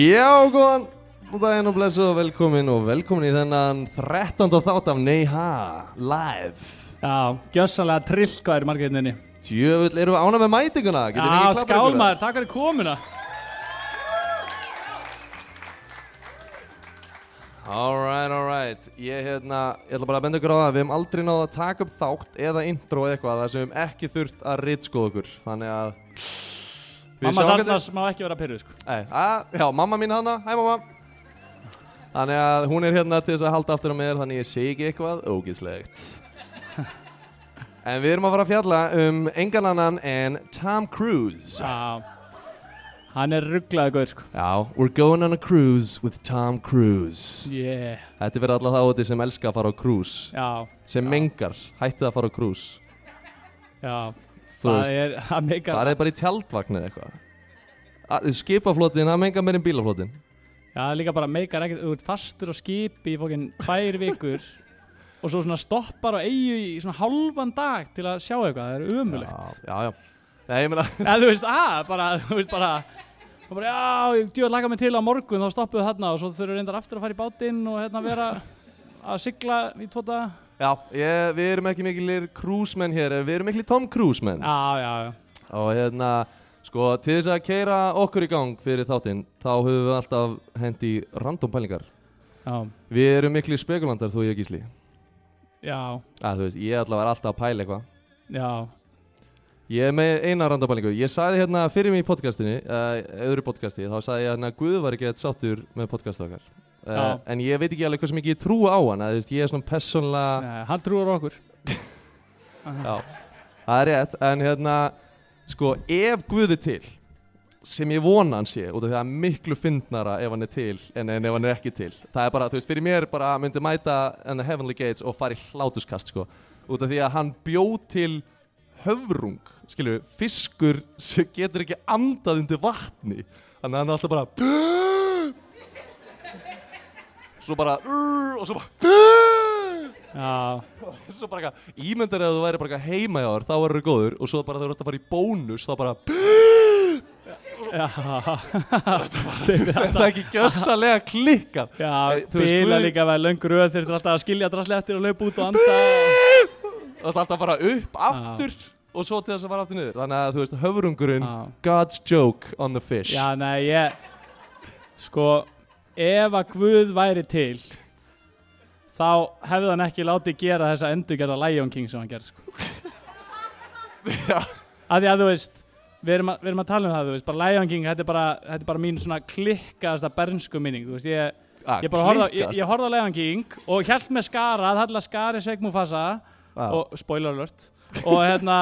Já, góðan daginn og blessu og velkomin og velkomin í þennan 13. þátt af Nei Ha Live. Já, gjössalega trillkvæður margirninni Tjöfull, erum við ána með mætinguna? Já, skálmaður, takk fyrir komuna. Alright, alright Ég, hérna, ég ætla bara að benda ykkur á það að Við hefum aldrei náða að taka upp þátt eða intro eitthvað þar sem við hefum ekki þurft að ritskoða okkur. Þannig að Mamma Sarnars má ekki vera pyrruð sko. Að, já, mamma mín hana, hæ mamma. Þannig að hún er hérna til þess að halda aftur á mér Þannig ég sé ekki eitthvað ógislegt En við erum að fara að fjalla um engan annan en Tom Cruise. Já. Hann er rugglaði góður sko. Já, we're going on a cruise with Tom Cruise. Yeah. Þetta er fyrir alla þá úti sem elska að fara á cruise. Já, Sem mengar, hættið að fara á cruise. Já Það er, það meikar það er bara í tjaldvagn eða eitthvað. Að- Skipaflótin, það mengar meir en bílaflótin Já, það er líka bara meikar ekkert Þú ert fastur á skipi í fókin tvær vikur Og svo svona stoppar og eigu í svona hálfan dag Til að sjá eitthvað, það er umulegt Já, já, já. Nei, ég meina þú veist, að, bara, þú veist bara og bara, já, ég djúið að laga mig til á morgun þá stoppuðu þarna og svo þurfum reyndar aftur að fara í bátinn og hérna vera að sigla í tvo daga Já, ég, við erum ekki mikilir cruise-menn hér, við erum mikilir Tom Cruise-menn. Já, já, já, Og hérna, sko, til þess að keira okkur í gang fyrir þáttinn, þá höfum við alltaf hendi random pælingar. já, Við erum miklir spekulandar, þú og ég gísli. já, Að, þú veist, ég að vera alltaf að pæla eitthvað. já, Ég er með eina random pælingu. Ég sagði hérna fyrir mig í podcastinu, uh, öðru podcasti, þá sagði ég hérna Guð var ekki eitt sáttur með podcastu okkar. Uh, en ég veit ekki alveg hversu mikið ég trúi á hann, að, veist, ég er svona persónlega... Nei, hann trúur á okkur Já, það er rétt, en hérna, sko, ef Guð er til, sem ég vona hann sé, út af því að miklu fyndnara ef hann er til en, en ef hann er ekki til. Það er bara, þú veist, fyrir mér bara myndi mæta en Heavenly Gates og fara í hlátuskast, sko, út af því að hann bjóð til höfrung, skilju, fiskur sem getur ekki andað undir vatni. Þannig að hann er alltaf bara, svo bara, og svo bara, Svo bara eitthvað, ímyndar ef þú væri bara heima í ár, þá verður þú góður og svo bara þegar þú ert að fara í bónus, þá bara þetta er ekki Nei, þú veist, bila líka að vera löngur röð þeir eru alltaf að skilja drasli eftir og laupa út og anda. Það er alltaf bara upp, aftur og svo til þess að fara aftur niður. Þannig að þú veist, höfrungurinn, Já. God's joke on the fish. Já, nei, ég Sko, ef að Guð væri til þá hefði hann ekki látið gera þessa endurgerða Lion King sem hann gerð sko. Að því að þú veist við erum, að, við erum að tala um það, þú veist, bara Lion King þetta er bara, þetta er bara mín svona klikkaðasta bernsku minning, þú veist, ég, Ah, ég bara horfði á, ég, ég horfði á Lion King og hjælt með skara að halla skari sveik Mufasa Já. og spoiler alert og hérna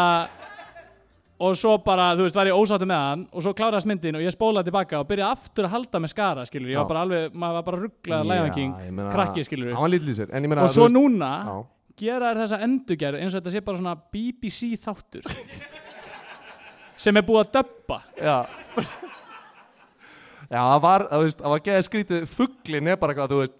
og svo bara, þú veist, var ég ósáttu með hann og svo kláraðist myndin og ég spólaði tilbaka og byrjaði aftur að halda með skara, skilur ég var bara alveg, maður var bara rugglað Já, Lion King, ég meina, krakki, skilur ég meina og svo núna Já. gera þær þessa endurgerð eins og þetta sé bara svona BBC þáttur. Sem er búið að döbba. Já. Já, það var, þú veist, það var geðið skrítið. Fugglin er bara eitthvað, þú veist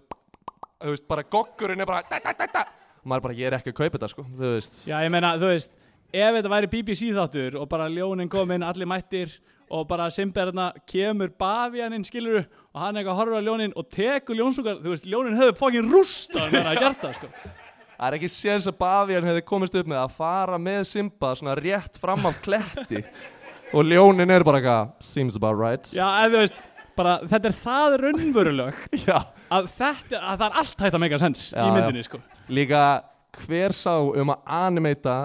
Þú veist, bara goggurinn er bara da, da, da, maður er bara, ég er ekki að kaupa þetta, sko Þú veist. Já, ég meina, þú veist, ef þetta væri BBC þáttur og bara ljónin kom inn, allir mættir og bara Simberna kemur bavíaninn, skilur og hann eitthvað horfur á ljónin og tekur ljónsúkar, þú veist, ljónin höfðu fokkin rústa hann að gert það, sko. Það er ekki séns að Bavían hefði komist upp með að fara með Simba svona rétt fram af kletti og ljónin er bara eitthvað seems about right Já, ef þú veist, bara, þetta er það raunverulegt Já. að þetta, að það er allt hægt að meika sens í myndinni, sko. Líka hver sá um að animeita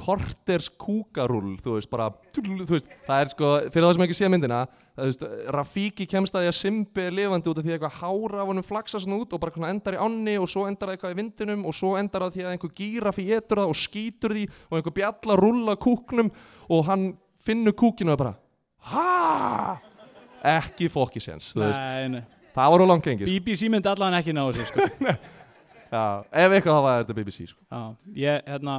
korters kúkarúl þú veist, bara, þú veist, það er sko fyrir það sem ekki sé myndina það, veist, Rafiki kemst að því að Simbi er lifandi út af því að eitthvað hára af honum flaksa svona út og bara endar í ánni og svo endar það eitthvað í vindinum og svo endar það því að einhver gírafi getur það og skýtur því og einhver bjalla rúlla kúknum og hann finnur kúkinu og bara ha ekki fokkisens, þú veist Nei, nei. það var á langt gengis BBC myndi allan ekki ná þessu, sko. Já, ef eitthvað þá var þetta BBC sko. Já, ég, hérna,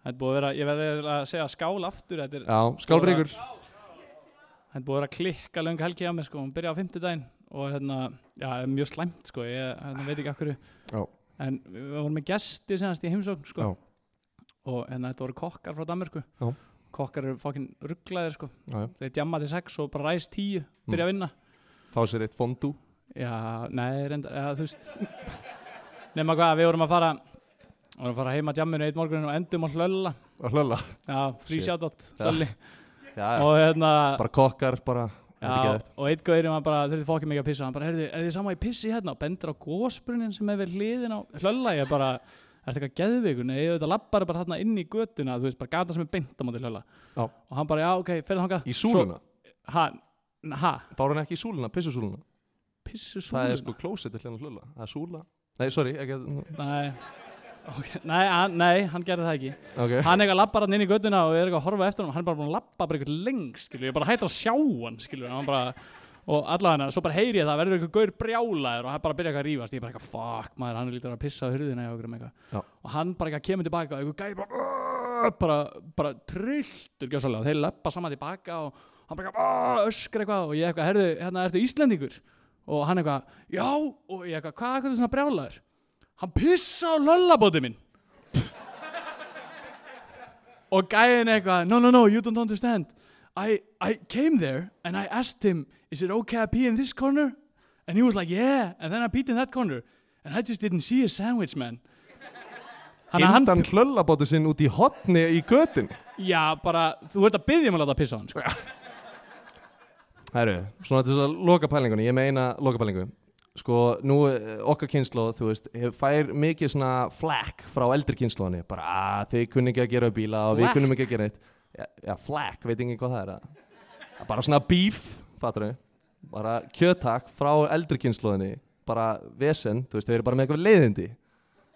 þetta er búið að vera, ég verði að segja skál aftur, er, Já, skálfríkur. þetta er búið að vera klikka löngu helgi á mig, sko, hún byrjaði á fimmtudaginn og hérna, já, það er mjög slæmt, sko, ég hérna, veit ekki Já. en við vorum með gesti senast í heimsókn, sko, Já. og hérna, þetta voru kokkar frá Danmarku, Já. kokkar eru fokkin rugglaðir, sko, Já, þeir djamma til sex og bara ræst tíu, byrja að vinna. Fá sér eitt fondú. Já, nei, reynda, ja, þú veist. Nefna hvað, við vorum að fara Við vorum að fara heima að jamminu eitt morgunin og endum á hlölla. Og hlölla? Já, frí Shit. shoutout, Já. hlölli. Já, Og hérna bara kokkar bara þetta Já, og einn gauðurinn var bara, þurfti fokkið mikið að pissa. Hann bara, heyrðu, er þið sama í pissi hérna? Og bendur á gósbrunnin sem við hliðin á hlölla. Ég bara, er þetta eitthvað ég veit að lappar bara þarna inn í götuna Þú veist, bara gata sem er beint á móti hlölla. Já. Og hann bara, já, ok, ferð þangað. Í súluna, fár hann ekki í súluna, pissusúluna? Pissu það er sko klósett er okay. nei, hann, nei, hann gerði það ekki. Ok, Hann eitthvað lappar hann inn í göttuna og er eitthvað að horfa eftir hann Hann er bara búin að lappa bara eitthvað lengst, skilur. Ég er bara hættur að sjá hann, hann bara, Og allavega, svo bara heyri ég það, verður eitthvað gaur brjálaður og hann bara byrja eitthvað að rífast. Ég er bara eitthvað, fuck maður, hann er lítið að pissa á hurðina um Og hann bara eitthvað kemur tilbaka og eitthvað gæði bara, bara, bara trilltur gjössalega Og þeir lappa saman tilbaka og hann bara öskar eitthvað Og ég eitthvað, herðu, hérna ertu Íslendingur? Og hann eitthvað, já, og ég eitthvað, hvað er þetta svona brjálaður? Hann pissa á lollabóti minn. Og gæðin eitthvað no no no you don't understand. I, I came there and I asked him is it okay I pee in this corner? And he was like yeah. And then I peed in that corner. And I just didn't see a sandwich man. Gindan hlullabóti sinn út í hotni í götin já bara, þú ert að byggja mig að láta pissa á hann sko. Herru, svona til þess að loka pælingunni, ég meina loka pælingu Sko, nú eh, okkar kynnslóð, þú veist, fær mikið svona flack frá eldri kynnslóðinni Bara, að þið kunni ekki að gera bíla og við kunnum ekki að gera eitt Já, já flack, veit ekki hvað það er að Bara svona beef, fattur við Bara kjötak frá eldri kynnslóðinni Bara vesen, þú veist, þau eru bara með eitthvað leiðindi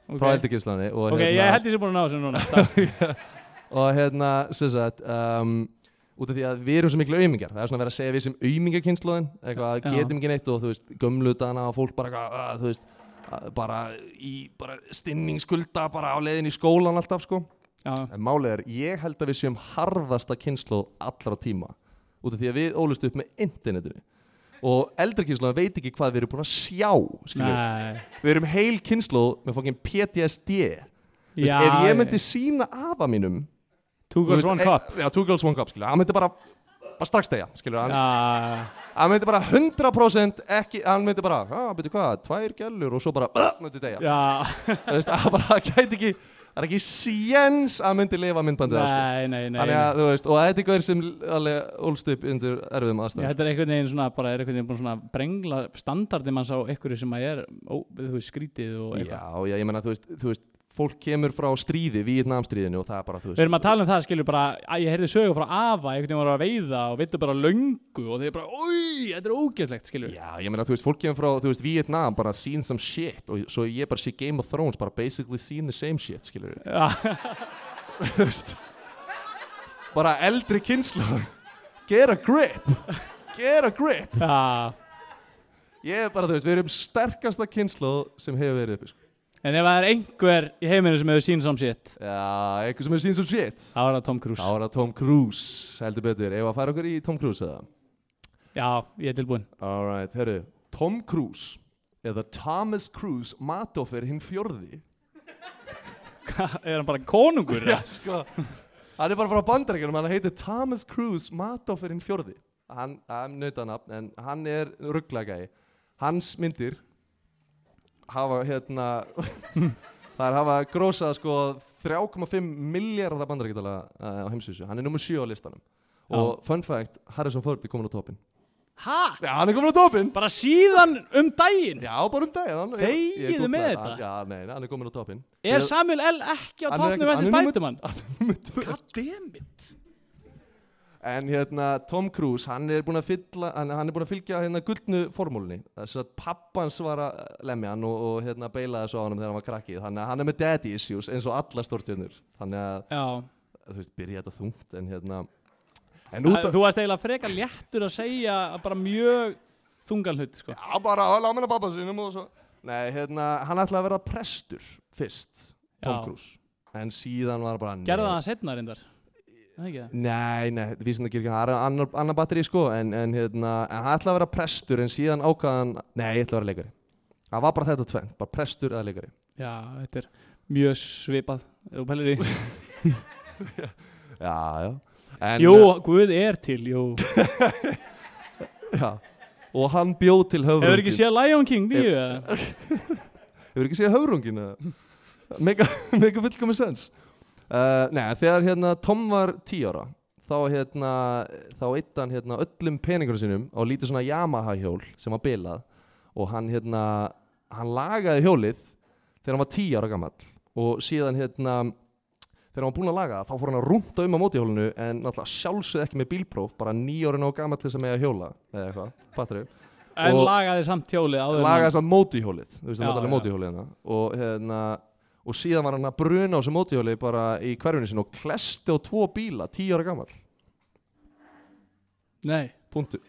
frá ok, eldri kynnslóðinni ok, ég held ég sé búin að ná þessu núna. Takk. og hérna, sem sagt um, út af því að við erum svo miklu auðmingjar það er svona verið að segja við sem auðmingjakynnslóðin eitthvað, Já. getum ekki neitt og þú veist gömlutana og fólk bara eitthvað, að, þú veist að, bara í bara stinningskulda bara á leiðin í skólan alltaf sko. Já, en málið er, ég held að við séum harðasta kynnslóð allra tíma út af því að við ólust upp með internetinu. Og eldri kynnslóðin veit ekki hvað við erum búin að sjá nei. Við erum heil kynnslóð með fokkin PTSD Þú veist, já, ef ég myndi sína afa mínum two girls one cup. Já, two girls one cup, skilja Hann myndi bara, bara strax degja, skilja hann, já, hann myndi bara 100% ekki Hann myndi bara, hvað, betur hvað, tvær gælur Og svo bara, uh, myndi degja já. Þú veist, það bara gæti ekki Það er ekki séns að hann myndi lifa myndbandið á, sko. nei, nei, nei, Þannig að, þú veist, og þetta er eitthvað sem alveg ólst upp undir erfiðum Já, aðstæðum þetta er einhvern veginn svona, bara er einhvern veginn búin svona að brengla standardi manns á einhverju sem að er, ó, þú veist, skrítið og Já, eitthvað. já, ég menna, þú veist, þú veist Fólk kemur frá stríði, Víetnamstríðinu Og það er bara, þú veist Við erum að tala um það, skilur bara, að ég heyrði sögu frá Ava, einhvern veginn var að veiða og vittu bara löngu og þeir bara, oi, þetta er ógeðslegt, skilur. Já, ég meina, þú veist, fólk kemur frá, þú veist, Vietnam bara seen some shit og svo ég bara sé Game of Thrones bara basically seen the same shit, skilur. Já, þú veist bara eldri kynslu get a grip. Get a grip. Já. ég er bara, þú veist, við erum sterkasta kynslu sem hefur verið uppi, sko En ef það er einhver í heiminu sem hefur sín som shit, Já, eitthvað sem hefur seen some shit. Þá er það Tom Cruise. þá er það Tom Cruise, heldur betur. Ef að fara okkur í Tom Cruise eða? Já, ég er tilbúinn. Alright, herru, Tom Cruise eða Thomas Cruise matoffer hinn fjörði er hann bara konungur? Já, sko. Hann er bara frá bandaríkjunum, hann heitir Thomas Cruise matoffer hinn fjörði Hann, hann nautanafn, en hann er rugglagæi Hans myndir hafa hérna Það er hafa grósað sko 3,5 miljardar bandaríkjadala uh, á heimsvísu Hann er nummer 7 á listanum Og fun fact, Harrison Ford er komin á toppin Hæ? Já, hann er komin á toppin Bara síðan um daginn? Já, bara um dag hann- ég- ég Þegiðu með það. þetta. Já, nei, hann er komin á toppin Er Samuel L. ekki á Hann toppnum ekkert- eftir hann er Spiderman? Hann er nummer 2 Goddammit. En hérna, Tom Cruise, hann er búinn að fylla, hann, hann er búinn að fylgja hérna gullnu formúlunni. Þess að pappans var að lemja hann og, og hérna beilaði svo á hann þegar hann var krakkið. Þannig að hann er með daddy issues eins og alla stórtjörnur. Þannig að, Já. þú veist, byrja þetta þungt, en hérna... En af... Þú varst eiginlega frekar léttur að segja bara mjög þungan hlut, sko. Já, bara að lámina pappa sinum og svo... Nei, hérna, hann ætlaði að verða prestur fyrst, Tom Já. Cruise. En síðan var bara... Gerði það setna reyndar? Nei, nei, vísindakirkja, það er annar, annar batteri sko, en, en, hérna, en hann ætlaði að vera prestur en síðan ákvaðan, nei, ég ætla að vera leikari. Það var bara þetta tvenn, bara prestur eða leikari. Já, þetta er mjög svipað. Þú pælir í. Já, já. En, Jú, Guð er til, jú. Já, og hann bjóð til höfrungin Hefur ekki séð Lion King nýju? eða? Hefur ekki séð höfrungin eða? Mega, mega fullkomis sens uh, Nei, þegar hérna Tom var 10 ára þá hérna þá eitt hann hérna öllum peningur sinum á lítið svona Yamaha hjól sem var bilað og hann hérna hann lagaði hjólið þegar hann var 10 ára gamall og síðan hérna þegar hann var búinn að laga þá fór hann að rúnda um á mótihjólinu en náttúrulega sjálfsögð ekki með bílpróf bara nýjórinn og gamall til þess að mega hjóla eða eitthvað, fattur við En Og- lagaði samt hjólið lagaði samt mótihjólið þú veist það já. mótihjólið hérna og hérna og síðan var hann að bruna á þessu mótihjóli bara í hverjunni sinni og klesti á tvo bíla tíu ára hann- Nei. Punktur.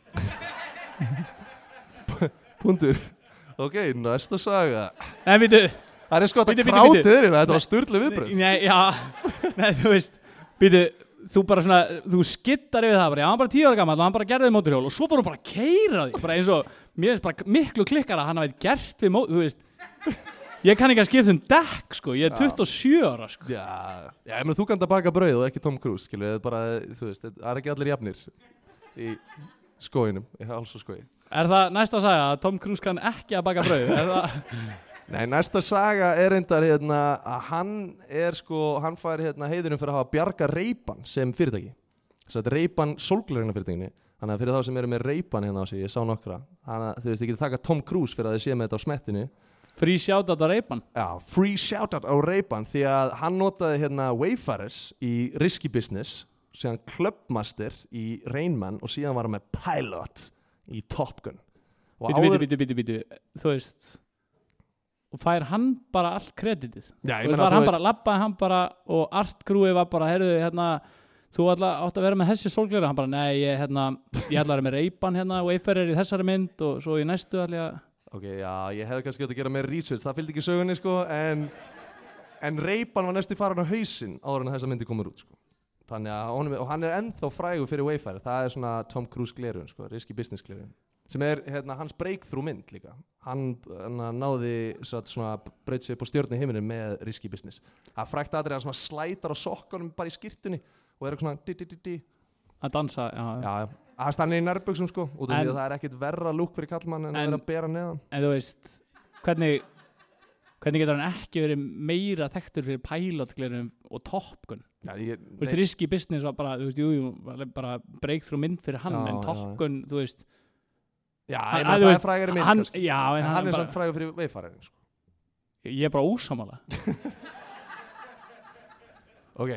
Punktur. Ok, næsta saga. En veitu það er sko þetta bíddu, krátið þér þetta var styrlu viðbröð Nei, já. Nei, þú veist Býtu, þú bara svona Þú skittar yfir það bara Já, hann bara tíu ára gammal og hann bara gerði við móturhjól og svo fór hann bara að keira því bara eins og Mér finnst bara miklu klikkar að hann hafi gert við mót Þú veist Ég kann ekki að skipta um dekk, sko Ég er 27 ára, sko já, já, ég meina þú kannt að baka brauð og ekki Tom Cruise skilur, það er bara, þú veist, það er ekki allir jafnir í skóinum í háls og skói Er það næsta að sagja að Tom Cruise kann ekki að baka brauð? Er það Nei, næsta saga er reyndar hérna, að hann er sko, hann fær hérna, heiðurum fyrir að hafa bjarga reypan sem fyrirtæki. Þess að reypan sólglerina fyrirtækinni. Þannig að fyrir þá sem eru með reypan hérna á sig, ég sá nokkra. Þannig að þú veist, ég geti þakka Tom Cruise fyrir að þið sé með þetta á smettinu. Frí sjátt á reypan? Já, free shoutout á reypan því að hann notaði hérna Wayfarers í Risky Business, síðan Clubmaster í Rainman og síðan var hann með Pilot í Top Gun. Og Býtu, býtu, býtu, býtu, býtu Þú veist Og fær hann bara allt kreditið Já, Þú ég veist, meina, var þú hann veist, bara, labbaði hann bara og art grúið var bara, heyrðu, hérna þú alltaf átt að vera með þessi sólgleru hann bara, nei, ég, hérna, ég ætla að vera með reypan hérna, Wayfarer í þessari mynd og svo í næstu ætla ég að Ok, já, ég hefði kannski átt að gera meira research, það fylgdi ekki sögunni, sko, en, en reypan var næstu farin á hausinn áður en þessa myndi komur út, sko. Þannig að honum, og hann er ennþá frægur fyrir Wayfarer, það er svona Tom Cruise glerun, sko, risky business glerun. Sem er hérna, hans breakthrough mynd líka. Hann, hann náði satt, svona breyt sér upp á stjórni himinu með risky business. Það frækt aðrið að svona slætar á sokkunum bara í skýrtunni og er svona di di di di. að dansa, já, Já, já. Það stann í nærbuxum, sko, út af En- því að það er ekkit verra lúk fyrir kallmann en, En- að vera að bera neðan. en þú veist hvernig hvernig getur hann ekki verið meira þekktur fyrir pilotglerum og Top Gun Já, ég, þú veist, Risky Business var bara, þú veist, jú, jú bara breakthrough mynd fyrir hann, Já, en Top já. Gun, þú veist Já, þú það er frægari mynd hann, já, en, En hann, hann er samt frægur fyrir veifarinn sko. ég er bara ósamála Ok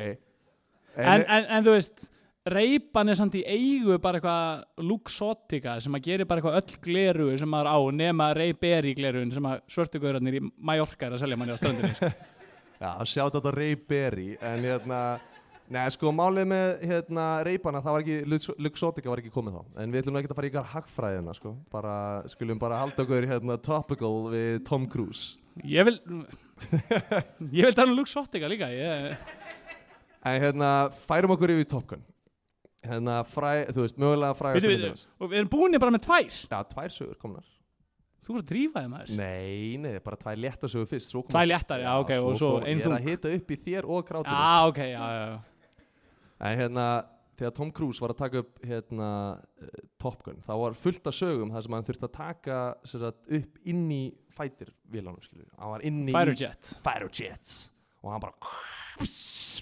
en, en, en þú veist reypan er samt í eigu bara eitthvað luxotika sem að gera bara eitthvað öll gleru sem maður á nema reyberi glerun sem að svörtugurarnir í Mallorca er að selja manni á strandinni sko. Já, sjátt þetta Ray Berry En hérna Nei, sko, málið með hérna, reypana, það var ekki, Lux- Luxottica var ekki komið þá En við ætlum ekki að fara í ykkar hagfræðina, sko Bara, skulum bara halda okkur hérna topical við Tom Cruise ég vil ég vil tala um luxotika líka ég, En hérna, færum okkur yfir Top Gun Hérna, fræ, þú veist, mögulega frægast bíddu. og við erum búinir bara með tvær? Já, tvær sögur komnar. Þú voru að drífa þið maður. Nei, nei, bara tvær léttasögur fyrst Tvær léttar, já, ok, og svo koma- ein Ég er að hita upp í þér og krátinu já, ok, já, já, En hérna, þegar Tom Cruise var að taka upp hérna, uh, Top Gun þá var fullt af sögum þar sem hann þurfti að taka sagt, upp inn í fætir vilanum, skilur hann var inn í Firejet Fighter Jets. Og hann bara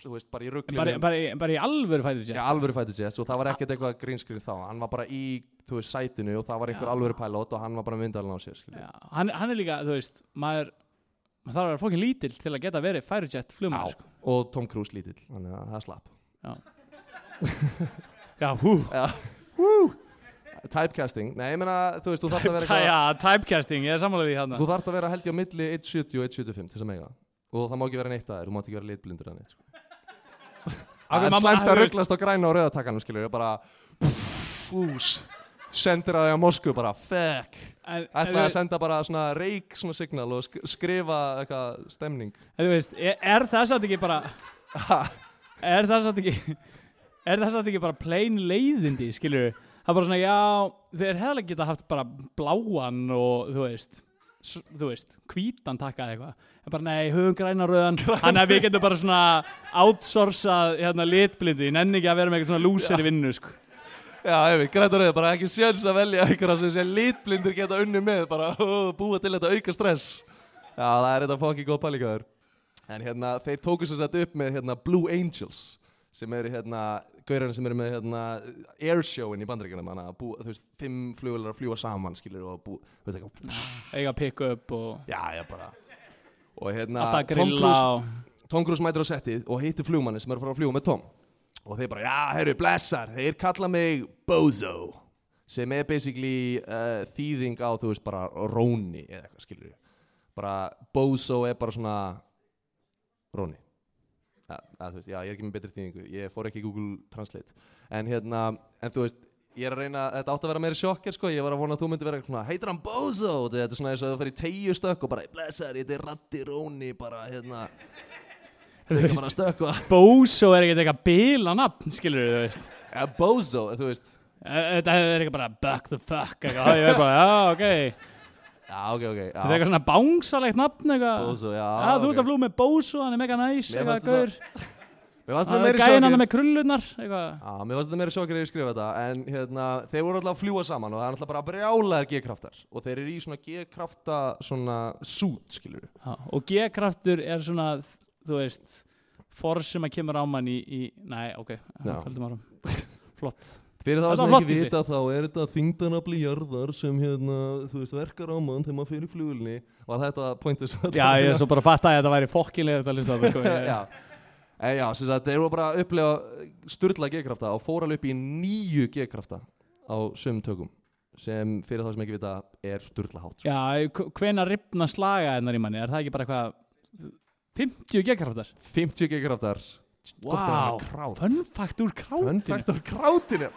þú veist, bara í rugglinu bara, bara, bara í alvöru Firejet Já, alvöru Fighter Jets og það var ekkert eitthvað grínskrin þá hann var bara í, þú veist, sætinu og það var einhver Já. alvöru pilot og hann var bara myndalinn á sér. Já, hann, hann er líka, þú veist, maður maður þarf að vera fókin lítill til að geta verið Firejet flugmaður, sko. og Tom Cruise lítill, þannig að það slapp Já, hú. Já, typecasting, nei, ég meina, þú veist, þú þarft að vera Já, typecasting, ég er sammálaðið í hann. Þú þarft að vera held ég á milli 1.70 og 1.75 til þess að mega og það má ekki vera neitt að þér, þú mátt ekki vera litblindur að neitt sko. Það er slæmt að rugglast á græna og rauðatakkanum skilur ég bara fús sendir að því á Moskvu bara fuck ætlaði að senda bara svona reik svona signal og sk skrifa eitthvað stemning þú veist, er, er það satt ekki bara, er það satt ekki, er það satt ekki bara plain leiðindi, skilur? Það er bara svona, já, þeir hefði geta haft bara bláan og, þú veist, þú veist, hvítan takkað eitthvað. En bara, nei, höfum græna rauðan, þannig að við getum bara svona outsourcað, hérna, litblindi, nenni ekki að vera með eitthvað svona lúser í vinnu, sko. Já, græta rauð, bara ekki sjöns að velja einhverja sem sé litblindur geta unni með, bara uh, búa til þetta auka stress. Já, það er þetta fokki góð pælingaður. En hérna, þeir tóku sér þetta upp með hérna Blue Angels, sem eru hérna, gaurarnir sem eru með hérna Airshowin í bandaríkjunum, þannig að þú veist, fimm flugular að fljúa saman, skilur, og þú veist eitthvað, eiga pick up og já, já, bara. Og hérna, að Tom Cruise, Tom Cruise mætir á settið og heitir flugmanni sem er að fara að fljúa með Tom. Og þeir bara, já, herru, blessar. Þeir kalla mig Bozo sem er basically uh, þýðing á, þú veist, bara Róni eða eitthvað, skilur bara Bozo er bara svona Róni. Að, þú veist, já, ég er ekki með betri þýðingu. Ég fór ekki Google Translate. En hérna, en þú veist ég er að reyna, þetta átti að vera meiri sjokker sko. Ég var að vona að þú myndi vera svona, heitir hann Bozo? Þetta er svona þess að þú í tegju stökk og bara blessar, þetta er Ratti Róni bara, hérna. Það er bara stökk og Bozo er ekkert eitthvað bila nafn skilur þú veist. Ja, Bozo, þú veist. Þetta er eitthvað bara buck the fuck eitthvað, ég er bara, já, ok. Já, ok, ok, þetta er já, eitthvað svona bánsalegt nafn eitthvað. Bozo, já, Já, þú ert að flú með Bozo, hann er mega næs eitthvað gæinn hann með krullunar Já, mér fannst þetta meira sjokkir að ég skrifa þetta en hérna, þeir voru alltaf að fljúa saman og það er alltaf bara brjálæðar G-kraftar og þeir eru í svona G-krafta svona suit, skilur við Já, og G-kraftur er svona þú veist force sem að kemur á mann í, í nei, ok, Já. höldum árum flott. Fyrir það sem var ekki vita þá er þetta þingdanafli jarðar sem hérna, þú veist, verkar á mann þegar maður fyrir flugulni og þetta pointið sem já, ég er svo bara að fatta að þetta væri fokkinlega þetta að en já, sem sagt, þeir voru bara að upplega sturla G-krafta og fór alveg upp í nýju G-krafta á sömum tökum sem fyrir það sem ekki vita er sturla hátt sko. já, hvenær ripna slaga hennar í manni? Er það ekki bara eitthvað 50 G-kraftar? 50 G-kraftar. Úr Fun krátinu á krátinu.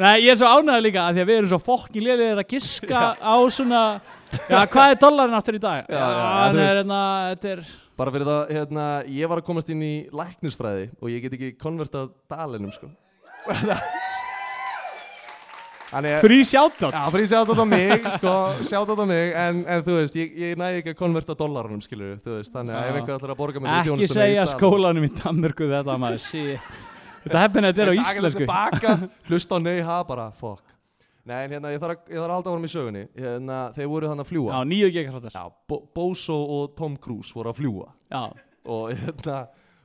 Nei, ég er svo ánægður líka að því að við erum svo fokkin lélegir að giska á svona Já, hvað er dollarin aftur í dag? Já, já, já, er veist. hérna, þetta er Bara fyrir það, hérna, ég var að komast inn í læknisfræði og ég get ekki konvertað dalinum, sko. Að, frí sjátátt já, fyrir sjátt á mig, sko, sjátt á mig, en, en þú veist, ég, ég næ ekki að konverta dollarunum, skilur þú veist, þannig að ef eitthvað ætlar að borga mér fyrir Ekki þjónustuna í segja dalum- skólanum í Danmörku þetta maður, shit Þetta hefðin þetta er á íslensku hlusta á nei, ha, bara, fuck. Nei, hérna, ég þarf að, ég þarf að halda árum í sögunni, hérna, þeir voru þannig að fljúa. Já, nýju G-kraftar Já, Bo Bozo og Tom Cruise voru að fljúa Já, og hérna,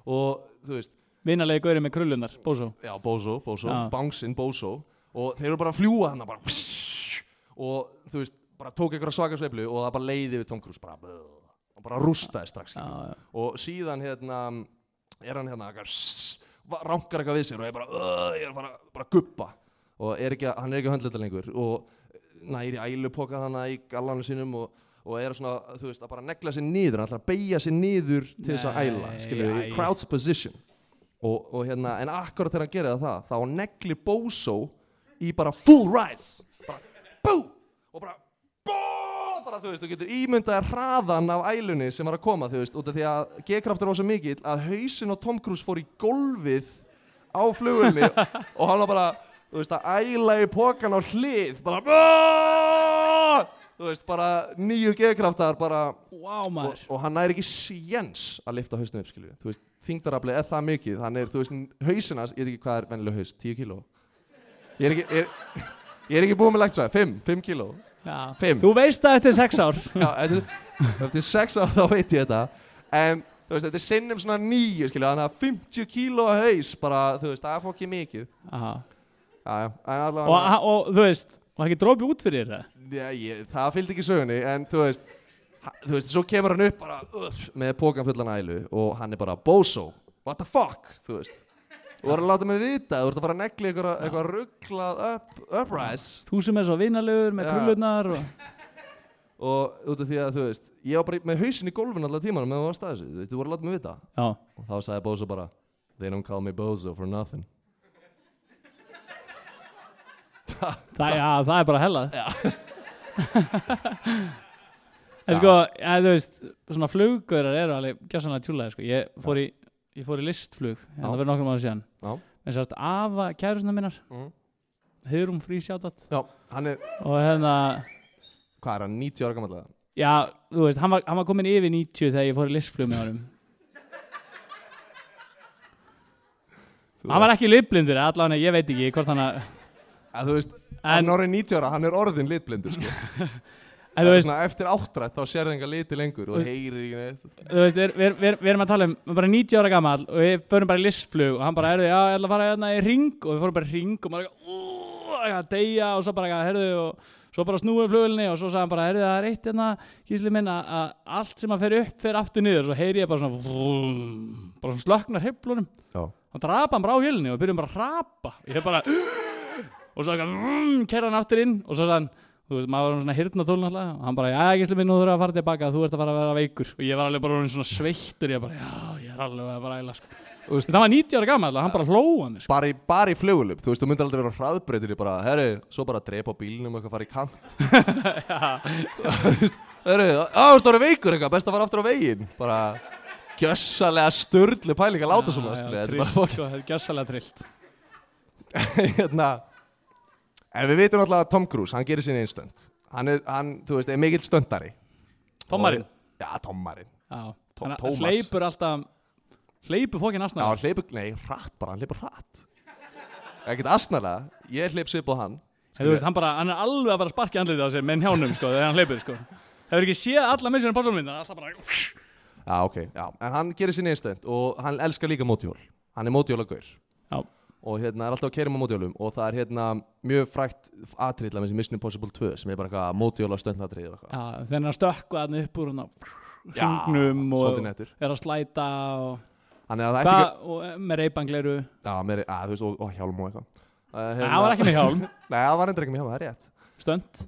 og þú veist, vinalegi gauri með krullunar, Bozo. Já, Bozo, Bozo, Já. Bouncing Bozo. Og þeir eru bara að fljúa hann bara og þú veist, bara tók einhverja svaka sveiflu og það bara leiði við Tom Cruise bara, og bara rústaði strax Já, já, og síðan hérna er hann hérna eitthvað rankar eitthvað við sér og er bara, "Ugh, ég er að fara bara að guppa og er ekki, hann er ekki að höndla þetta lengur og næri ælupoka þannig í gallanum sínum og, og er svona, þú veist, að bara negla sér niður hann ætlar að beigja sér niður til þess að æla við, æ. crouch position. Og, og hérna, en akkurat þegar hann gerir það þá neglir Bozo í bara full rise. Bara bú! Og bara bú bara þú veist, þú getur ímyndaði hraðan af ælunni sem var að koma, þú veist, út af því að G-kraftur var svo mikill að hausin á Tom Cruise fór í golfið á flugulni og hann var bara, þú veist, að æla í pokan á hlið bara þú veist, bara nýju G-kraftar bara Vá og, og hann næri ekki séns að lifta hausinu upp, skilju þú veist, þingdarafli er það mikið hann er, þú veist, hausinas, ég veit ekki hvað er vennilega haus 10 kíló. Ég er ekki, er, ég er ekki búið með lektræði 5, 5 kíló. Já. Fimm. Þú veist það eftir sex ár. Já, eftir, eftir 6 ár þá veit ég þetta. En þú veist, þetta er sinnum svona nýju, skilju þannig að 50 kíló haus bara, þú veist, það er fokki mikið. Aha. Já, já, og, og þú veist, var ekki drópi út fyrir ég, það fylgdi ekki sögunni en þú veist, þú veist, svo kemur hann upp bara uh, með pókan fullan ælu og hann er bara Bozo, what the fuck þú veist, þú voru að láta mig vita þú ert að fara að negli eitthvað, rugglað up, uprise. Þú sem er svo vinalegur með krullunar og... og út af því að þú veist ég var bara með hausin í gólfinu allar tímanum meðan það var staðis þú veist, þú voru að láta mig vita. Já, og þá sagði Bozo bara they don't call me Bozo for nothing það, já, það er bara hellað En sko, ja, þú veist, svona fluggörar eru alveg gjössanlega tjúlega, sko. Ég fór í, ég fór í listflug, en það verður nokkur mánu síðan. En sérst, afa kærusna minnar, mm. Heiðrún frí sjátat. já, hann er, Og hérna, hvað er hann, 90 ára gammal já, þú veist, hann var, hann var komin yfir 90 þegar ég fór í listflug með honum. Hann var ekki liðblindur, allavega, ég veit ekki hvort hann að, að þú veist, En- hann orðin 90 ára, hann er orðin litblindur sko. En veist, svona, eftir áttrætt þá sér það enga liti lengur og heyrir ekki neitt. Þú veist, við, við, við, við erum að tala um við erum bara 90 ára gammal og við förum bara í listflug og hann bara, herðu, já, ég ætla að fara hérna í ring og við fórum bara í ring og maður eitthvað að deyja og svo bara, herðu, og svo bara snúið flugulni og svo sagði hann bara, herðu, það er eitt hérna, gísli minn, að, allt sem að fer upp fer aftur niður. Og svo heyri ég bara svona vrum, bara svona slöknar heflunum Já. og drapa hann bara á hélni og byrjum bara að rapa ég er bara og svo kerða hann aftur inn. Og svo hann þú veist, maður var svona hirtnatól náttúrulega. Og hann bara, já, gísli minn, nú þurfa að fara tilbaka. Þú ert að fara að vera veikur. Og ég var alveg bara svona sveittur. Ég bara, já, ég er alveg að bara æla sko. Þú veist, það var 90 ára gammal, hann bara hlóa mér sko. bara í, bara í flugulum, þú veist, þú myndir aldrei vera hraðbreytir í bara, herru, svo bara drepa á bílnum og fara í kant. Herru, á, þú ert orðin veikur eitthvað, best að fara aftur á veginn. Bara gjössalega störli pæling að láta svona, þetta er bara sko, þetta er trillt. Hérna en við veitum alltaf að Tom Cruise, hann gerir sín einn stönd. Hann er, hann, þú veist, er mikill stöndari. Tommarinn, já, Tommarinn. Já, Tom- hann Tómas. hleypur alltaf hleypur fókin já, asnaður hann hleypur, nei, hratt bara, hann hleypur hratt. Ekkert asnalega, ég hleyp svip á hann. Þú veist, hann, bara, hann er alveg að bara sparki andlitið á sér með hjánum, sko, þegar hann hleypur, sko. Hefur ekki séð alla með sér pásalmynda, alltaf bara Já, ok, já, en hann gerir sín einstönd og hann elskar líka mótjól Hann er mótjólagaur Já. Og hérna er alltaf að keirum á mótjólum og það er hérna mjög frækt atrið til þessi Mission Impossible 2 sem er bara eitthvað mótjóla hann er að stökkva hann upp úr Já, hringnum og er að slæta og, Þannig að það Hva, ekki og eh, með reypangleiru Já, mér, að, þú veist, og, og hjálm og eitthvað. Uh, það var ekki með hjálm, Nei, það var endur ekki með hjálm, það er rétt. Stönd.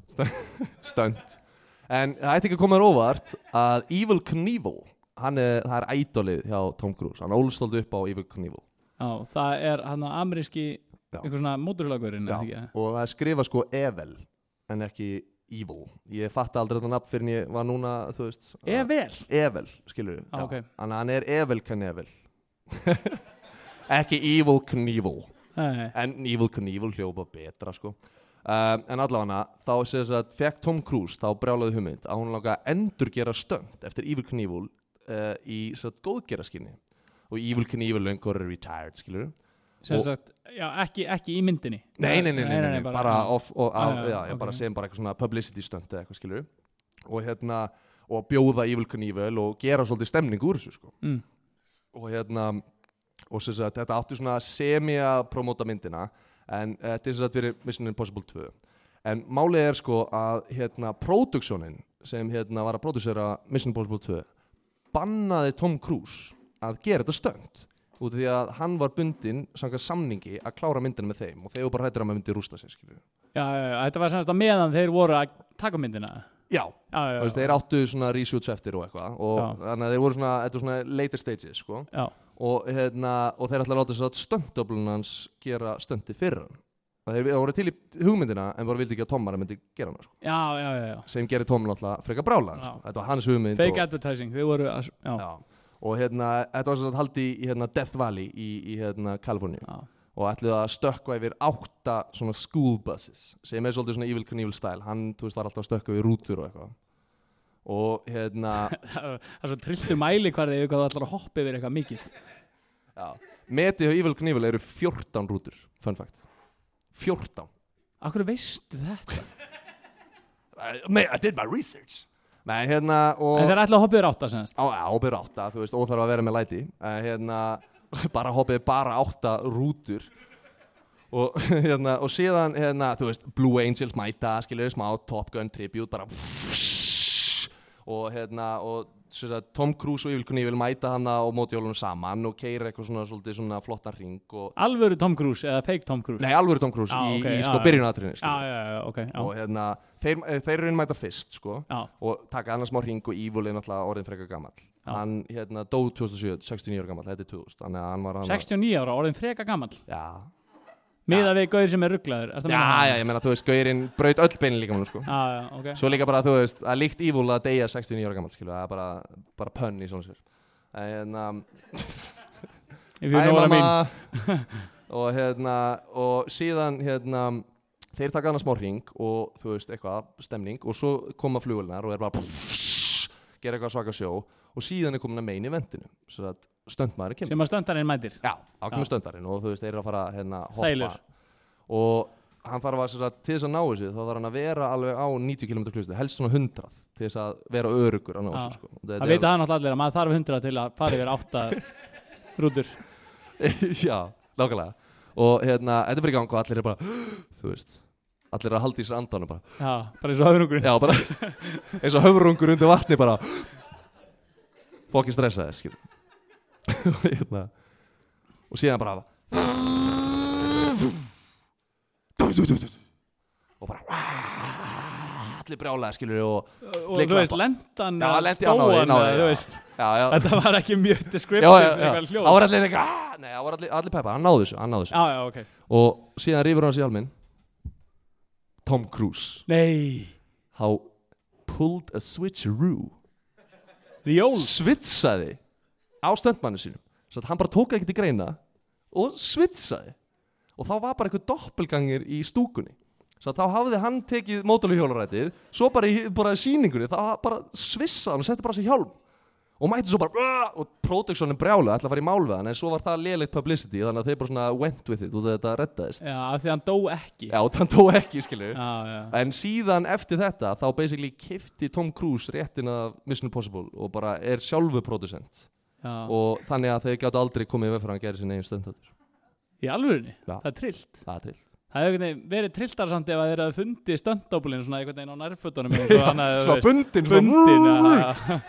Stönd. En það ætti ekki að koma þér óvart að Evil Knievel er, það er ædolið hjá Tom Cruise. Hann ólstóld upp á Evil Knievel Já, það er hann að ameríski Já. einhver svona móturlagurinn og það er skrifað sko Evel en ekki Evil. Ég fatt aldrei þetta nafn fyrir en ég var núna veist Er vel Evel, skilur Já, ok. Þannig að hann er Evel Knievel ekki Evil Knievel en Evil Knievel hljópa betra sko. Um, en allavega þá sem sagt fekk Tom Cruise þá brjálaði hugmynd að hún langa að endurgera stönd eftir Evil Knievel uh, í góðgeraskinni og Evil Knievel lengur er retired skilur sem sagt, já, ekki, ekki í myndinni. Nei, nei, nei, nei, nei, nei, bara, off, og, á, Já, já, ég bara segjum bara eitthvað svona publicity stunt eða eitthvað skilur og hérna, og bjóða Evil Knievel og gera svolítið stemning úr þessu sko. Mm. og hérna og sem sagt, þetta átti svona semi að promóta myndina en þetta er sem sagt fyrir Mission Impossible 2 en málið er sko að hérna produksjónin sem hérna var að prodúsera Mission Impossible 2 bannaði Tom Cruise að gera þetta stönd út af því að hann var bundinn samkvæmt samningi að klára myndina með þeim og þeir voru bara hættir að maður myndi rústa sér já, já, já, þetta var semst að meðan þeir voru að taka myndina. Já, Já, veist, þeir áttu svona reshoots eftir og eitthvað og þannig að þeir voru svona, þetta er svona later stages sko. Já, og, hérna, og þeir ætla að láta þess að stöndöflun hans gera stöndi fyrir hann. Og þeir voru til í hugmyndina en bara vildi ekki að Tom bara myndi gera hana sko. já, já, já, já. sem gerir Tom náttúrulega frekar brála sko. þetta var hans hugmynd fake og, advertising, þeir voru að, já, og hérna, þetta var svona haldi í hérna, Death Valley í, í hérna, Kaliforníu. Og ætluðu að stökkva yfir átta svona school buses sem er svolítið svona Evil Knievel style. Hann, þú veist, var alltaf að stökkva yfir rútur og eitthvað. Og hérna það er svo trilltu mæli hvað þeir hvað þú ætlar að hoppa yfir eitthvað mikið. Já, metið á Evil Knievel eru 14 rútur fun fact. 14 Akkur veistu þetta? I, I did my research Nei, hérna og En þeir ætla að hoppa yfir átta semst á ábyrð átta, þú veist, óþarf að vera með læti. Uh, hérna, bara hoppið bara átta rútur. Og hérna, og síðan hérna, þú veist, Blue Angels mæta skilur smá Top Gun tribute bara og hérna og Tom Cruise og Evil Knievel mæta hana og móti jólunum saman og keira eitthvað svona, svolítið svona flottan ring og, Alvöru Tom Cruise eða fake Tom Cruise? Nei, alvöru Tom Cruise Já, í, ok, í já, sko já. Já, já, já, já. og hérna, þeir, eh, þeir eru inn mæta fyrst sko Já, og taka annars smá hring og Evil er náttúrulega orðin frekar gamall. Já. hann hérna dó 2007, 69 ára gamall þetta er 2000, þannig að hann var hann 69 ára, orðin freka gamall. Já, Miða við gauðir sem er rugglaður já, já, ég meina þú veist, Gaurinn braut öll beinin líka mann sko. Já, já, ok. Svo líka bara, þú veist, að líkt Evil að deyja 69 ára gamall, skilu, það er bara, bara pönn í svona sér. En, um, I mean og hérna og síðan hérna þeir taka annars smá ring og þú veist eitthvað, stemning og svo koma flugulnar og er bara gera eitthvað svaka sjó og síðan er komin að meina í vendinu svo að stöndmaður kemur Sem að stöndarinn mætir já, ákveðum Já. stöndarinn og þú veist þeir eru að fara hérna hoppa Þælur. og hann þarf að, sem sagt, til þess að ná þessu þá þarf hann að vera alveg á 90 km klusti helst svona 100 til þess að vera örugur að ná þessu sko. Það veit að hann alltaf allir að maður þarf 100 til að fara yfir 8 rútur Já, nákvæmlega og hérna, þetta fyrir gang og allir er bara þú veist, allir að halda í sér andanum bara, Já, bara eins og höfnungurinn já bara eins og höfrungur undir vatni bara. Fokkin stressaðir skil og hérna og síðan bara og bara allir brjálega skilur og Og þú veist, lendan Já, lendi á náði, eða, já. þú veist. Já, já, Þetta var ekki mjög descriptive það var allir "Ah!" allir, allir peppa, hann náði þessu, hann náði þessu. Já, já, ok. Og síðan rýfur hann sig hjálminn Tom Cruise. Nei, how pulled a switcheroo. The old. Svitsaði á stöndmannu sínum. Svo hann bara tók ekki til greina og svitsaði. Og þá var bara eitthvað doppelgangir í stúkunni. Svo þá hafði hann tekið mótorhjólarætið svo bara í bara í sýningunni þá bara svissaði hann og setti bara sig hjálm og mætti svo bara og productionin brjálu ætla að fara í mál við hann en svo var það léleitt publicity þannig að þeir bara svona went with it og þetta reddaðist. Já, af því hann dó ekki. Já, hann tók ekki skilju. En síðan eftir þetta þá basically kifti Tom Cruise réttin af Mission Impossible og bara er sjálfu producent já. og þannig að þeir gáttu aldrei komið við fyrir að hann gera sinni eigin stöndhættur Í alvörinni, Já. það er trillt. Það er til Það veginn verið trilltar samt ef að þeir hefði fundið stöndópulinn svona einhvern veginn á nærfötunum Svo bundin.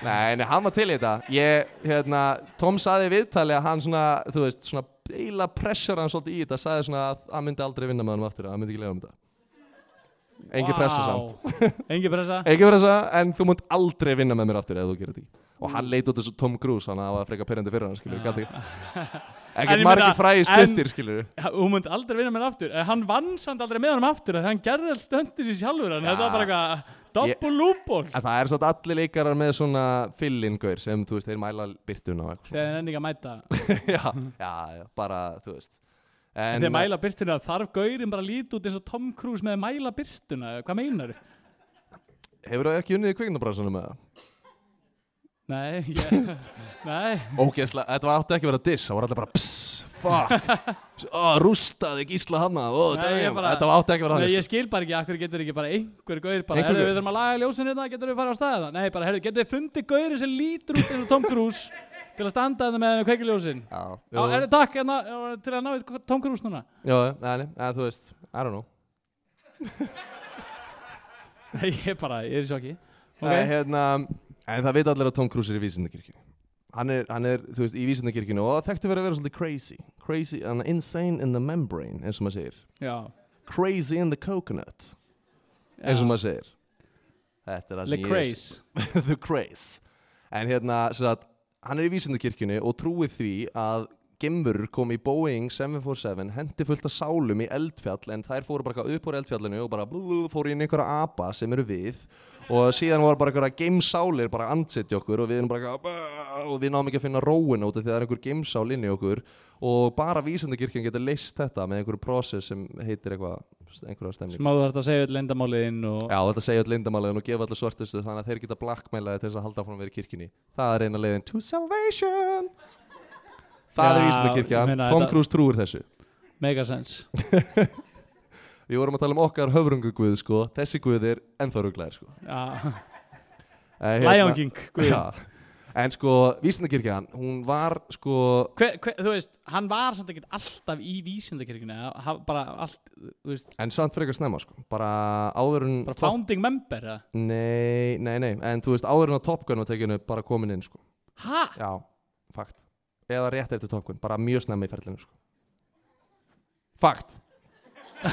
Nei, nei, hann var til í þetta. Ég, hérna, Tom saði viðtali að hann svona, þú veist, svona eila pressure hann svolítið í þetta saði svona að hann myndi aldrei vinna með hann aftur að hann myndi ekki lega um þetta. Engi pressa Vá. samt. Engi pressa? Ekki pressa, en þú munt aldrei vinna með mér aftur ef þú gerir þetta Og hann leit út þessu Tom Cruise, hann að það var freka pyrrandi fyrir hann, skilur, Ekkert margir fræði stuttir, skilur Hún myndi aldrei vinna með hann aftur. Hann vann samt aldrei með hann aftur Hann gerði allt stöndir sér sjálfur hann. Þetta var bara eitthvað Doppul lúból En það er svona allir leikarar með svona fill-in-gaur sem, þú veist, þeir mæla byrtuna Þegar hann ennig að mæta. Já, já, bara, þú veist. En þegar mæla byrtuna Þarf gaurinn bara líta út eins og Tom Cruise með mæla byrtuna Hvað meinar Hefur það ekki unnið í kviknabransanum með það? Nei, ég, nei. Ógeðslega, þetta var átti ekki að vera diss, það var allir bara pss, fuck, ó, rústaði gísla hana, Nei, ég damn, bara- þetta var átti ekki að vera Nei, hann. ég skil bara ekki, akkur getur ekki bara einhver gaur bara, gaur? við þurfum að laga ljósin hérna, getur við farið á staðið Nei, bara, herðu, getur við fundið gauri sem lítur út eins og Tom Cruise til að standa þetta með kveikiljósin Já, Já, jú, herðu, takk, hérna, já, til að ná í Tom Cruise núna. Já, nei, nei, þú veist, I don't know. Nei, ég bara, ég er í sjokki. Nei, Ok, hérna, en það veit allir að Tom Cruise er í vísindakirkjunni. Hann er, hann er, þú veist, í vísindakirkjunni og það þekktu verið að vera svolítið crazy. Crazy, and insane in the membrane, eins og maður segir. já Crazy in the coconut, eins og maður segir. Þetta er það sem ég Craze The Craze En hérna, sem sagt, hann er í vísindakirkjunni og trúið því að Gimmur kom í Boeing 747 hendi fullt af sálum í eldfjall en þær fóru bara upp úr eldfjallinu og bara fóru inn í einhverja apa sem eru við og síðan voru bara einhverja geimsálir bara að andsetja okkur og við erum bara og við náum ekki að finna róin út af því að það er einhver geimsál inn í okkur og bara vísindakirkjun getur leist þetta með einhverju prósess sem heitir eitthvað einhverja stemning Sem áður þarf að segja öll lendamáliðinn og Já, þetta segja öll lindamáliðin og gefa allir svartustu þannig að þeir geta blackmailaði til þess að halda áfram að vera í kirkjunni. Það er eina leiðin to salvation. Það er meina, Tom Cruise trúir þessu. Megasens Við vorum að tala um okkar höfrunguguð, sko. Þessi guð er ennþá ruglaðir, sko. Eh, Lion King, guð. En sko, vísindakirkjan, hún var, sko, hver, hver, Þú veist, hann var samt ekkert alltaf í vísindakirkjunni ha- bara allt, þú veist en samt frekar snemma, sko. Bara áður en... bara founding member eða? Nei, nei, nei. En þú veist, áður en að Top Gun var tekinu bara komin inn, sko. Ha? Já, fakt Eða rétt eftir Top Gun, bara mjög snemma í ferlinu sko. Fakt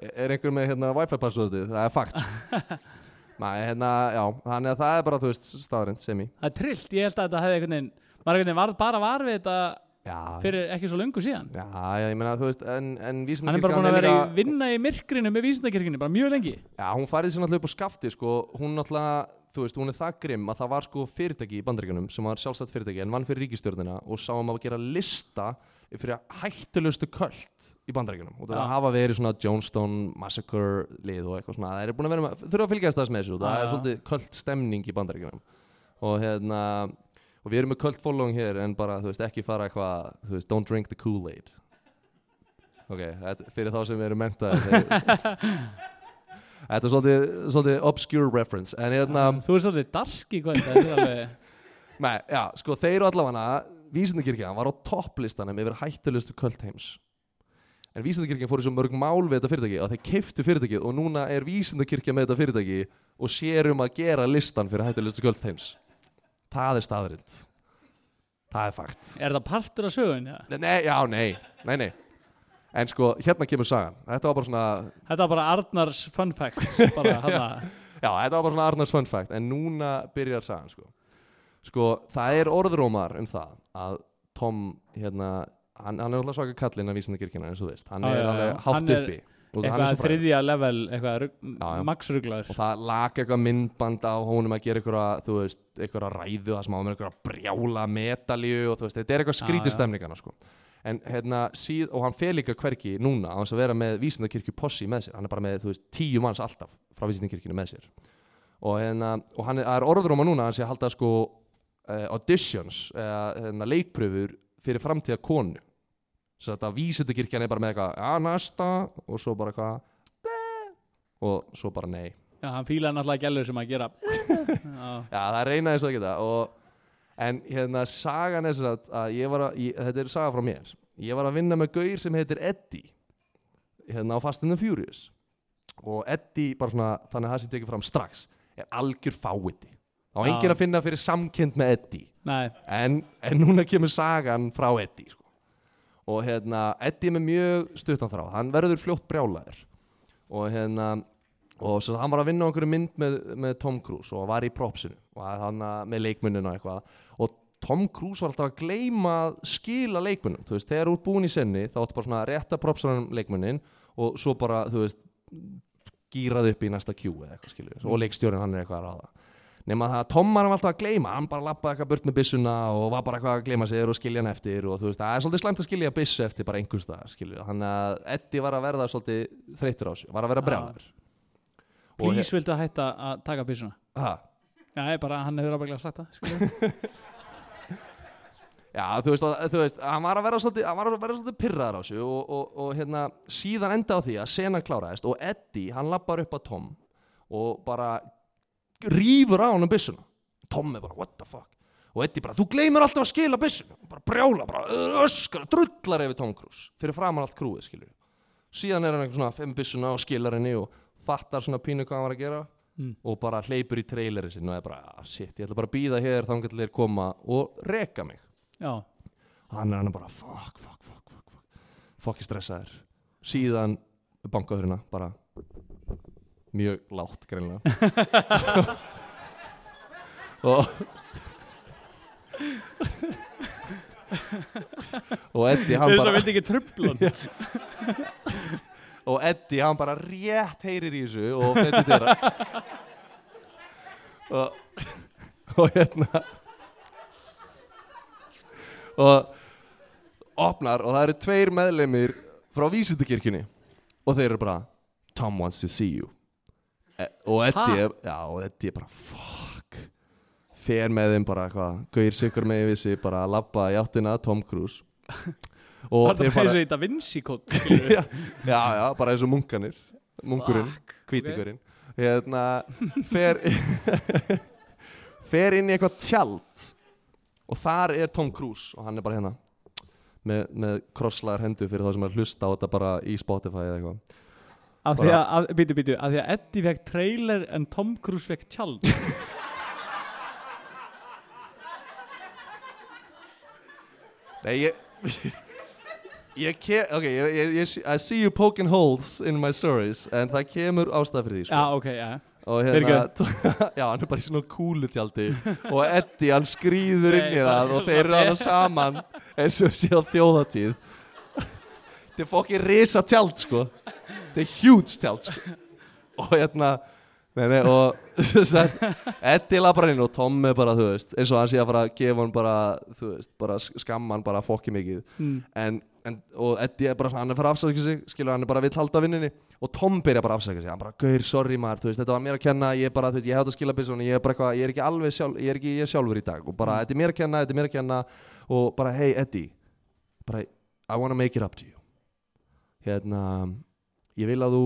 Er einhver með hérna Wi-Fi passwordið? Það er fakt sko. Nei, hérna, já Þannig að það er bara, þú veist, staðarind, semi Það er trillt, ég held að þetta hefði einhvern veginn maður einhvern veginn var bara var við þetta Já, fyrir ekki svo löngu síðan já, já, ég meina, þú veist En, en hann er bara búin að vera í vinna í myrkrinu með vísindakirkjunni bara mjög lengi Já, hún farið sér náttúrulega upp á skafti sko. Hún náttúrulega, þú veist, hún er það grimm að það var sko fyrirtæki í bandaríkjunum sem var sjálfstætt fyrirtæki en vann fyrir ríkistjórnina og sá um að gera lista fyrir hættulegustu köld í bandaríkjunum. Og það Já. hafa verið svona Jonestown Massacre lið og eitthvað svona það er búin að vera með, þurfa að fylgjast þess með þessu það Já, er svolítið köld stemning í bandaríkjunum. Og hérna og við erum með köld following hér en bara, þú veist, ekki fara eitthvað þú veist, don't drink the Kool-Aid. Ok, fyrir þá sem eru mentaði þeir- Þetta er svolítið, svolítið obscure reference En hérna, Þú er svolítið dark í kvöld þetta alveg- nei, já, sko þeir eru allavega Vísindakirkjan var á topplistanum yfir hættulegustu kvöld heims En Vísindakirkjan fór í svo mörg mál við þetta fyrirtæki og þeir keiftu fyrirtækið og núna er Vísindakirkjan með þetta fyrirtæki og sér um að gera listan fyrir hættulegustu kvöld heims Það er staðrind Það er fakt Er það partur af sögun? Ja? Nei, já, nei, nei, nei En sko, hérna kemur sagan. Þetta var bara svona Þetta var bara Arnars fun facts bara, Já, þetta var bara svona Arnars fun fact En núna byrjar sagan sko. sko, það er orðrómar um það Að Tom, hérna Hann, hann er alltaf svaka kallinn af vísindakirkjana eins og þú veist. Hann er alveg hátt uppi. Er Eitthvað þriðja level Eitthvað maxruglaður Og það lag eitthvað myndband á honum að gera eitthvað, þú veist, eitthvað ræðu það sem á með eitthvað brjála metalju og þú veist, þetta er eitthvað Já, skrítið já. stemningana sko. En hérna, síð, og hann fer líka hverki núna á þess að vera með vísindakirkju possi með sér, hann er bara með, þú veist, tíu manns alltaf frá vísindakirkjunu með sér. Og hérna, og hann er, það er orður um að núna, hann sé að halda sko uh, auditions, eða hérna, leikpröfur fyrir framtíða konu. Svo þetta vísindakirkjan er bara með eitthvað, já, næsta, og svo bara eitthvað, og svo bara nei. Já, hann fílaði náttúrulega gælur sem að gera Já, það er reyna eins og það geta og, En hérna, sagan er þess að, að ég var að, ég, þetta er saga frá mér. Ég var að vinna með gaur sem heitir Eddie Hérna á Fast and the Furious. Og Eddie, bara svona, þannig að það sem tekið fram strax Er algjör fáiði Þá Já. enginn að finna fyrir samkend með Eddie. En, en núna kemur sagan frá Eddie sko. Og hérna, Eddie er með mjög stuttan þrá. Hann verður fljótt brjálæður Og hérna og svo hann var að vinna á einhverju mynd með, með Tom Cruise og var í propsinu. Og hann með leikmuninu og eitthvað Tom Cruise var alltaf að gleyma að skila leikmunum, þú veist, þegar ert búin í senni þá áttu bara svona að rétta propsunum leikmunin og svo bara, þú veist gýrað upp í næsta kjú eða eitthvað skilur og leikstjórin hann er eitthvað að ráða. Nema það að Tom var alltaf að gleyma. Hann bara lappaði eitthvað burt með byssuna og var bara eitthvað að gleyma sér og skilja hann eftir og þú veist, það er svolítið slæmt að skilja byssu eftir bara einhvers staðar, skilur hann að Eddie var að verða svolítið þreyttur á sig var að vera Já. brjálar Og please viltu hætta að taka byssuna? Ha, Já, ég bara, hann hefur ábygglega sagt það. Já, þú veist, þú veist, hann var að vera svolítið, hann var að vera svolítið pyrraðar á sig og, og, og hérna, síðan enda á því að senan kláraðist og Eddie, hann lappar upp að Tom og bara rýfur á hann um byssuna. Tom er bara, what the fuck? Og Eddie bara, þú gleymir alltaf að skila byssuna. Bara brjála, bara öskar, drullar yfir Tom Cruise, fyrir framan allt krúið, skilju. Síðan er hann eitthvað svona, fimm byssuna og skilar henni og fattar svona pínu hvað hann var að gera Mm. og bara hleypur í traileri sinn og er bara, ah, shit, ég ætla bara að býða hér þá til þeir koma og reka mig hann er hann bara fuck, fuck, fuck, fuck, fuck. Stressaður. Síðan bankaðurina bara mjög látt greinlega og og Eddie hann bara og Eddie hann bara rétt heyrir í þessu og fyrir þeirra og, og hérna og opnar og það eru tveir meðleimir frá vísindakirkjunni. Og þeir eru bara Tom wants to see you. E og Eddie er, já, og Eddie er bara fuck. Fer með þeim bara eitthvað gauðir sigur með við sig bara að labba í áttina Tom Cruise. Og Það þeir er fara eins og í Da Vinci skilur. já, já, já, bara eins og munkanir munkurinn, hvítingurinn hérna fer fer inn í eitthvað tjald og þar er Tom Cruise og hann er bara hérna með, með krosslaðar hendur fyrir þá sem er hlusta á þetta bara í Spotify eða eitthvað. Af því að, að, býtu, býtu, af því að Eddie fekk trailer en Tom Cruise fekk tjald. Nei, ég ég ke, ok, ég, ég, ég, I see you poking holes in my stories en það kemur ástæð fyrir því sko. Já, ok, já og hérna já, hann er bara í svona kúlutjaldi og Eddie, hann skrýður inn í það og þeir eru hann saman eins og sé á þjóðatíð þetta er fokkið risa tjald sko. Þetta er huge tjald sko. Og hérna nei, nei, og sagt, Eddie labbar inn og Tom er bara, þú veist eins og hann sé að fara að gefa hann bara þú veist, bara skamma hann bara fokkið mikið. Mm. en, en, og Eddie er bara hann er fara að afsaka sig skilur hann er bara vill halda vinninni og Tom byrja bara að afsaka sig, hann bara, gaur, sorry maður þú veist, þetta var mér að kenna, ég er bara, þú veist, ég hef þetta skila byssunni, ég er bara eitthvað, ég er ekki alveg sjálf ég er ekki ég sjálfur í dag. Og bara, þetta er mér að kenna, þetta er mér að kenna. Og bara, hey Eddie bara, I wanna make it up to you. Hérna ég vil að þú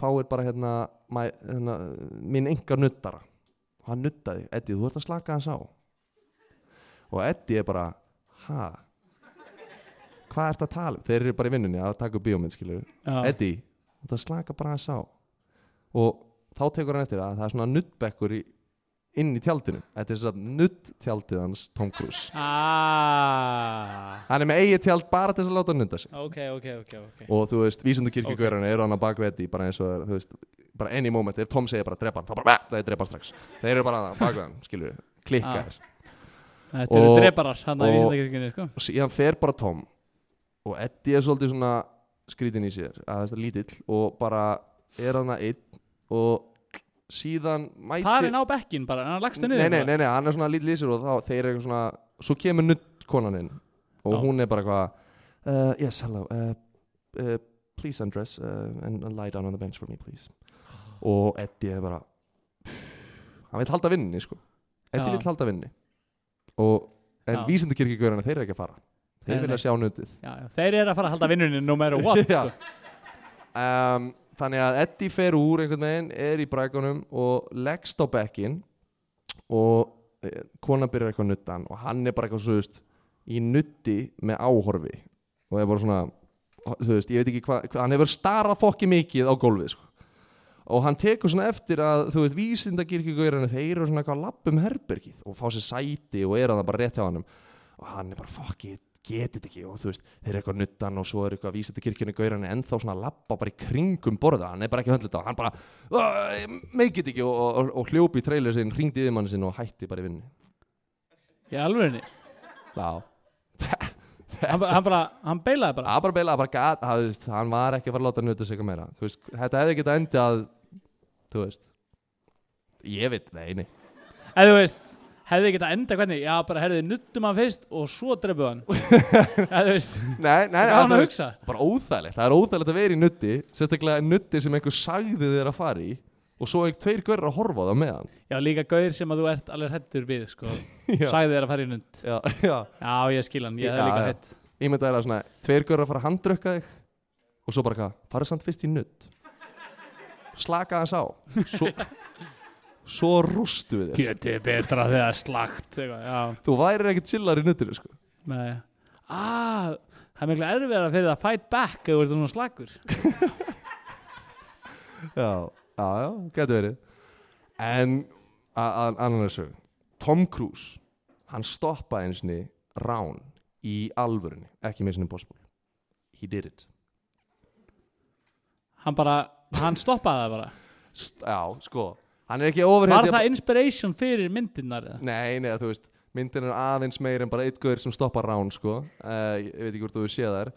fáir bara hérna minn engar nuttara og hann nuttaði, Eddie þú ert að slaka hans á. Og Eddie er bara ha? Hvað ert að tala um? þeir eru bara í vinnunni að taka bíómynd skilur Já. Eddie, þú ert að slaka bara hans á. Og þá tekur hann eftir að það er svona nuttbekkur í, inn í tjaldinu. Þetta er svona nutttjaldið hans Tom Cruise. Ah, hann er með eigið tjald bara til þess að láta hann nutta sig. Ok, ok, ok, ok. Og þú veist, vísindakirkjugörðarnir eru hann baka Eddie bara eins og það er, þú veist, bara any moment ef Tom segir bara drepa hann, þá bara, það er drepa hann strax. Þeir eru bara að skilur við klikka Ah. þér. Þetta eru dreparar hann að vísindakirkjunni sko. og síðan fer bara Tom og Eddie er svolítið svona skrítin í sér, að þetta er lítill og bara er hann að einn og síðan mæti Það er ná bekkin bara, hann lagst það nei, niður nei, nei, nei, hann er svona lítill í sér og þá þeir eru svona, svo kemur nutt konan inn og Já. hún er bara eitthvað uh, yes, hello uh, uh, please undress uh, and, lie down on the bench for me, please og Eddie er bara hann vil halda vinninni, sko Eddie Já. vil halda vinninni og en Já. vísindakirkjugörðarnir, þeir eru ekki að fara þeir Nei, vilja nei. sjá nuttið já, já. Þeir eru að fara að halda vinnunni no matter what sko. um, þannig að Eddie fer úr einhvern veginn, er í brækunum og leggst á bekkin og eh, konan byrjar eitthvað nuttan og hann er bara eitthvað svo veist, í nutti með áhorfi og er bara svona þú veist, ég veit ekki hvað, hva, hann hefur starað fokki mikið á gólfið sko. og hann tekur svona eftir að þú veist, vísindakirkjugauðurinn þeir eru svona eitthvað lapp um herbergið og fá sér sæti og er að það bara rétt hjá hann og hann er bara fokki, getið þetta ekki og þú veist, þeir eru eitthvað nuttan og svo er eitthvað vísindakirkjunni gauðurinn ennþá svona lappa bara í kringum borða, hann er bara ekki höndlut á hann bara, meikið ekki og, og, og hljópi í trailer sinn, ringdi yfir manni sinn og hætti bara í vinnu Í alvörinni Já. Hann, hann bara, hann beilaði bara? Það bara beila, bara gat, það, veist, hann var ekki að fara að láta nöta sig eitthvað meira. Þú veist, þetta hefði getað endið að Þú veist. Ég veit, nei, nei. Eða þú veist, hefði ekki þetta enda hvernig? Já, bara herðið nuttum hann fyrst og svo drefu hann. Eða þú veist, Nei, nei, nei var hann það að er hugsa? bara óþægilegt. Það er óþægilegt að vera í nutti Sérstaklega nutti sem einhver sagði þér að fara í Og svo einhver tveir görur að horfa á það með hann. Já, líka gauðir sem að þú ert alveg hættur við sko. Sagði þér að fara í nund já, já. Já, ég skil hann, ég hefði líka já. hætt Ég myndi að það er svona Tveir görur að fara að handrökka þig Og svo bara hvað, Svo, rústu við þér Kjötið er betra þegar slagt Já, Þú værir ekkert chillar í nuttinu sko. Með Ah, það er miklu erfiðara fyrir að fight back ef þú ert svona slagur Já, já, já, getur verið. En a- a- annan þessu. Tom Cruise Hann stoppaði einsinni rán Í alvörunni, ekki Mission Impossible. He did it. Hann bara, hann stoppaði það bara. St Já, sko Hann er ekki overhead Var það inspiration fyrir myndirnar eða? Nei, nei, þú veist Myndin er aðeins meir en bara eitt gaur sem stoppar rán sko. uh, Ég veit ekki hvort þú séð þær.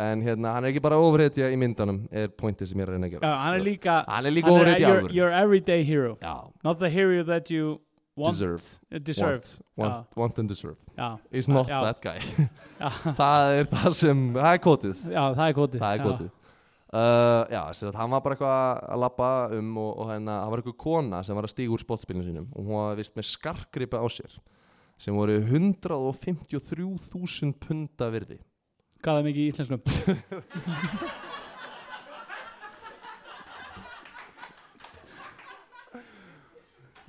En hérna, hann er ekki bara overheadja í myndanum Er pointið sem ég er að reyna að Já, gera hann er líka Hann er líka overheadja í your, your everyday hero. Já, Not the hero that you want, deserve. Uh, deserve. Want, want, want and deserve. Já, Is not Já. that guy. Já, Það er það sem, það er kótið já, það er kótið uh, Já, að hann var bara eitthvað að labba um og, og hérna, það var eitthvað kona sem var að stíga úr spottspilinu sínum og hún var vist með skarkgripa á sér sem voru 153.000 punda virði. Það mikið í íslenskum.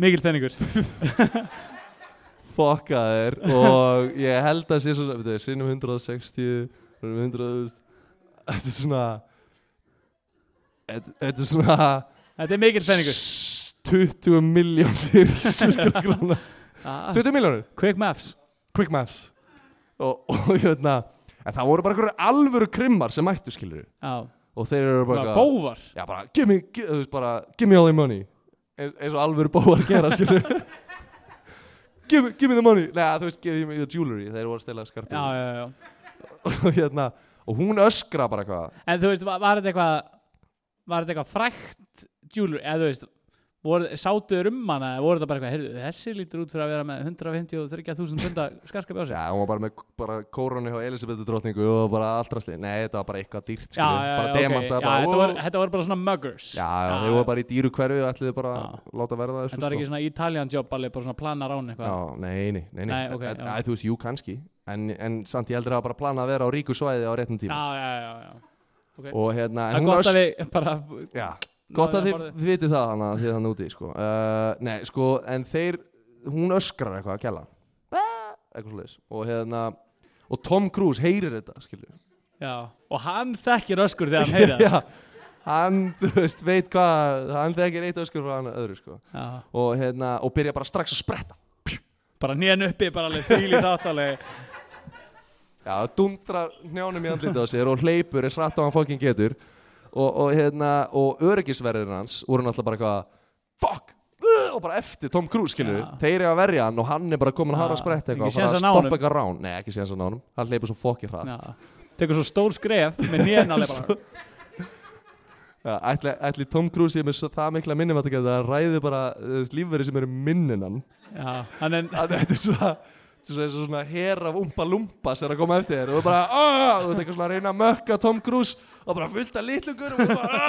Mikil penningur Fokka þér og ég held að sinnum 160 sinnum 100 Þetta er svona Þetta er svona Þetta er mikil penningur 20 miljónir íslenskra króna. Ah, 20 miljónir Quick maths. Quick maths. Og, og hérna en það voru bara einhverju alvöru krimmar sem mættu skilur Já, og þeir eru bara bara bóvar já bara give me, give, þú veist bara give me all the money. Eins, eins og alvöru bóar gera skilur give, give me the money. Neða þú veist give me the jewelry. Þeir voru að stela skarpið Já, já, já og hérna og hún öskra bara eitthvað. En þú veist, var, var þetta eitthvað Var þetta eitthvað frækt jewelry? Eða þú veist, voru, sátuður um hana eða voru þetta bara eitthvað, heyrðu, þessi lítur út fyrir að vera með 153.000 punda skarskapi á sig já hún var bara með bara kórunni hjá Elisabethu drottningu og bara allt rastli nei þetta var bara eitthvað dýrt já, bara já, ok. demanta þetta, wow. var, þetta var bara svona muggers. Já, þeir voru bara í dýru hverfi og ætliði bara láta verða þessu Þetta var sko. ekki svona Italian job alveg, bara svona plana rán eitthvað? Nei, nei, nei, Þú veist, jú, kannski. En, en samt ég heldur að bara plana að vera á ríku svæði á réttum tíma já, já, já, já. Ok. og hérna, Það en er gott að við bara Já, gott að þið borðið. þið vitið það hana því þannig úti sko. uh, Nei, sko, en þeir hún öskrar eitthvað að kella eitthvað svoleiðis og hérna og Tom Cruise heyrir þetta skilju Já, og hann þekkir öskur þegar hann heyrir það Já, hann, þú veist, veit hvað hann þekkir eitt öskur frá hann öðru sko. Já, og hérna, og byrja bara strax að spretta bara nén uppi, bara alveg þvíli þáttaleg Já, dundrar njánum í andlitið á sér og hleypur eins rætt á hann fokkin getur. Og, og hérna, og öryggisverðir hans voru náttúrulega bara eitthvað fuck, og bara eftir Tom Cruise skilur Já. þeir eru að verja hann og hann er bara komin að hara að ekki eitthvað og fara að að stoppa eitthvað rán. Nei, ekki séns að ná honum, hann hleypur svo fokkin hratt. Já, tekur svo stór skref með bara. Já, ætli, ætli Tom Cruise ég með svo það mikla minnum að það ræði bara lífveri sem eru minninan Já, hann er að þetta er þetta er svona, svona her af umpa lumpa sem er að koma eftir þér. Og þú bara og þú ert eitthvað svona að reyna að mökka Tom Cruise og bara fullt af litlugur og þú bara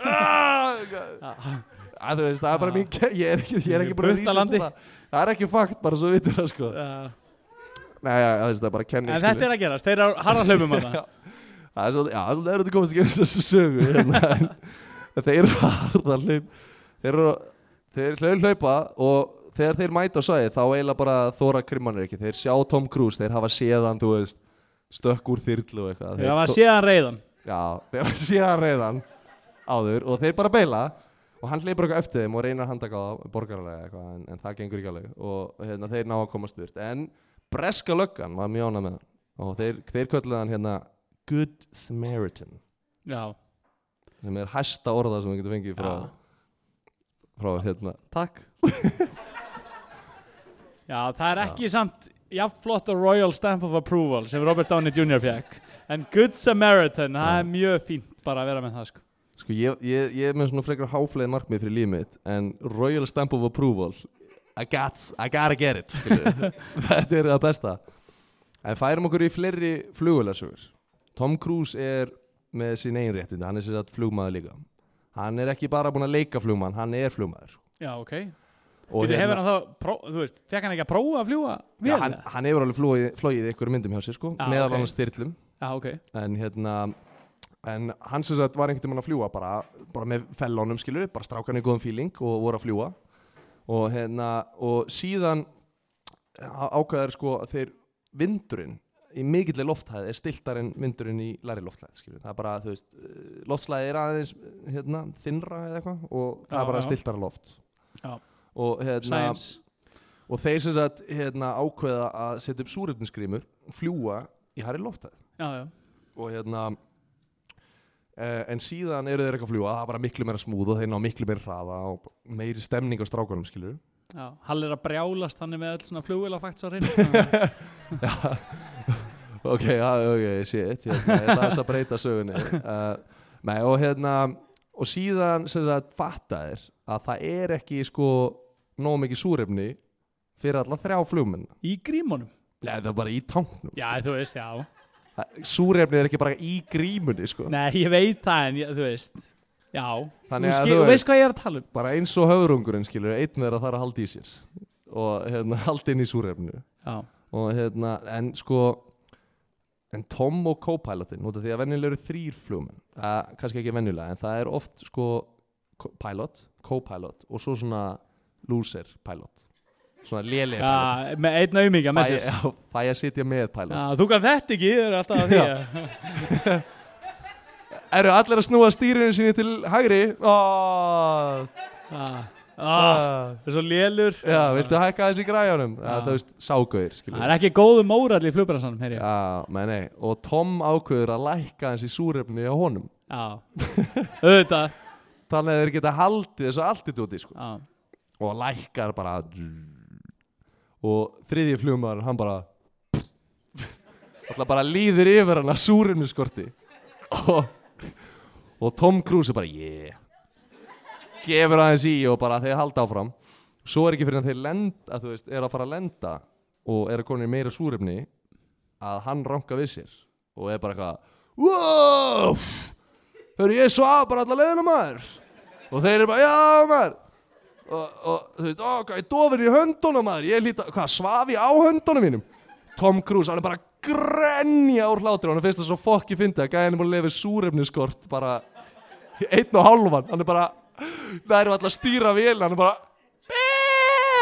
aaaah aaaah að þú veist, það er bara mín ég er ekki, ég er ekki bara að Puttalandi. researcha það það er ekki fakt, bara svo vitur það sko. Nei, það er bara kenning En þetta er að gerast, þeir eru harða hlaupum hann Já. Það er svolítið, já, það er þetta komast eins og þessu sögu hérna, þeir eru harða hlaup þeir eru hlaupa og þegar þeir mæta á svæði þá eiginlega bara þóra krimmanir ekki. Þeir sjá Tom Cruise, þeir hafa séðan þú veist, stökk úr þyrlu og eitthvað. Þeir hafa to- séð hann reyðan já, þeir hafa séðan reyðan áður og þeir bara beila og hann hleypur eitthvað eftir þeim og reynir að handaka á borgarlega eitthvað en, en það gengur ekki alveg. Og hérna, þeir ná að komast burt. En breska löggan var mjög ánað með hann og þeir, þeir kölluðu hann hérna Good Samaritan. Já, sem er hæsta orða sem við getum fengið frá, frá hérna takk Já, það er ekki samt jafn flott og Royal Stamp of Approval sem Robert Downey Jr. fekk en Good Samaritan, það Já. er mjög fínt bara að vera með það sko. Sko ég, ég, ég er með svona frekar háfleið markmið fyrir lífið mitt en Royal Stamp of Approval I, got, I gotta get it þetta er það besta. En færum okkur í fleiri flugulegsögur Tom Cruise er með sín eigin réttindi, hann er sér að flugmaður líka. Hann er ekki bara búinn að leika flugmann hann er flugmaður. Já, ok Þú hefur hann þá, pró, þú veist, fekk hann ekki að prófa að fljúa já, hann, hann hefur alveg flogið, flogið ykkur myndum hjá sér sko, Já, meðal ok. annars þyrlum Já, ok en hérna en hann sem sagt var einhvern veginn að fljúa bara, bara með fellónum skilur bara strákan í góðum feeling og voru að fljúa og hérna og síðan á- ákveðar sko þeir vindurinn í mikillir lofthæð er stiltar en vindurinn í læri lofthæð skilur það er bara þú veist loftslæði er aðeins hérna þinnra eða eitthvað og það Já, er bara já. stiltara loft Já. Og hérna og þeir sem sagt hérna ákveða að setja upp súrefnisgrímur fljúa í Já, já. Og hérna uh, en síðan eru þeir eitthvað að fljúa það er bara miklu meira smúð og þeir ná miklu meira hraða og meiri stemning á strákunum skilur Já, Hall er að brjálast hann er með öll svona flugvélafakts á reynd ok, ja, ok, shit hérna, ég ætla þess að breyta sögunni. Uh, nei, og hérna og síðan sagt fatta er að það er ekki sko nóg mikið súrefni fyrir alla þrjá flugmenn. Í grímunum? Nei, það er bara í tanknum Já, þú veist, já. Sko. Súrefni er ekki bara í grímunni sko. Nei, ég veit það en ég, þú veist Já, Þannig skil, þú veist hvað ég er að tala um? bara eins og höfrungurinn skilur einn er að það er að halda í sér og hérna, halda inn í súrefnu Já, og hérna, en sko en Tom og co-pilotin út af því að venjulega eru þrýr flugmenn uh, kannski ekki venjulega, en það er oft sko pilot, co-pilot og svo svona loser pilot. Svona lélega pilot. já með einn auðmíka með sér já, fæ að sitja með pilot. Já, þú kann þetta ekki, það er alltaf að því eru allir að snúa stýrinu sinni til hægri? Oh, Já, ah, það er svo lélur. Já, viltu hækka þessi græjunum? Já. það veist, ságauðir Það er ekki góðu mórall í flugbransanum. Já, menn nei, og Tom ákveður að lækka hans í súrefni á honum. Já, auðvitað. Þannig að þeir geta haldið þessu altitúti sko. Og lækkar bara. Og þriðji flugmaður hann bara alltaf bara líður yfir hann að súrefni skorti og, og Tom Cruise er bara yeah gefur aðeins í og bara þeir halda áfram. Svo er ekki fyrir að þeir lenda þú veist, er að fara að lenda og er að koma í meira súrefni að hann ranka við sér og er bara eitthvað wow! Hörru ég svaf bara alla leiðina maður. Og þeir eru bara já maður. Og, og þú veist, ó, hvað er dofur í höndunum maður. Ég líta, hvað, svaf ég á höndunum mínum? Tom Cruise, hann er bara grenja úr hlátri og hann finnst það svo fokki fyndi að gæðin er búin að lifa súrefniskort bara í einn og hálfan. Hann er bara, það eru alltaf að stýra vél hann er bara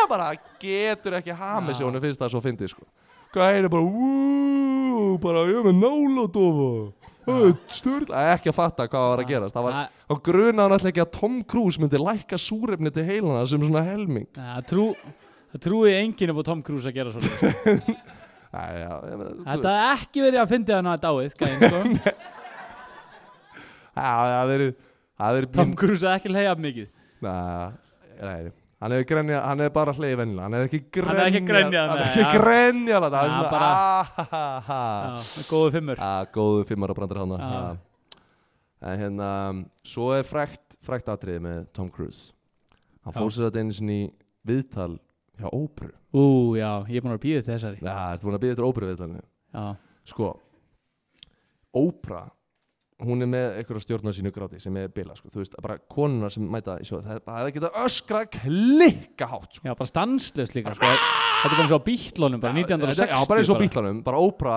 bara getur ekki hamið sig og hann finnst það svo fyndi sko. gæðin er bara "Wú, bara ég er með náladofa störla, ekki að fatta hvað var að gerast. Það var, og grunaði hann alltaf ekki að Tom Cruise myndi lækka súrefni til heilana sem svona helming. Það trú, það trúi enginn upp á Tom Cruise að gera svona með, Þetta hafði ekki verið að fyndi hann að dáið gæinn, sko. Já, það Það verið Tom Cruise er ekki leiðað mikið. Nei, nei. Hann hefur grenjað, hann hefur bara hlegið vennilega Hann hefur ekki Hann grenjað hefur ekki grenjað, Hann hefur ekki ja. grenjað er Ja, svona ahahaha Já, góðu fimmur. Já, góðu fimmar að brandur hann Já. En hérna Svo er frækt, frækt atriði með Tom Cruise. Hann fór sér þetta einu sinni viðtal hjá Ópru Ú, já, ég er búin að býða þessari. Já, ertu búin að býða eftir Ópru viðtalinu Já, Sko Ópra Hún er með einhverja stjórn á sínu gráti sem er bila, sko, þú veist, bara konunar sem mæta í sjóð, það er bara að geta öskra klikka hátt, sko. já bara stanslöst líka sko. Þetta er bara eins og á bítlónum bara 1960 Já, bara eins og bítlanum, bara Ópra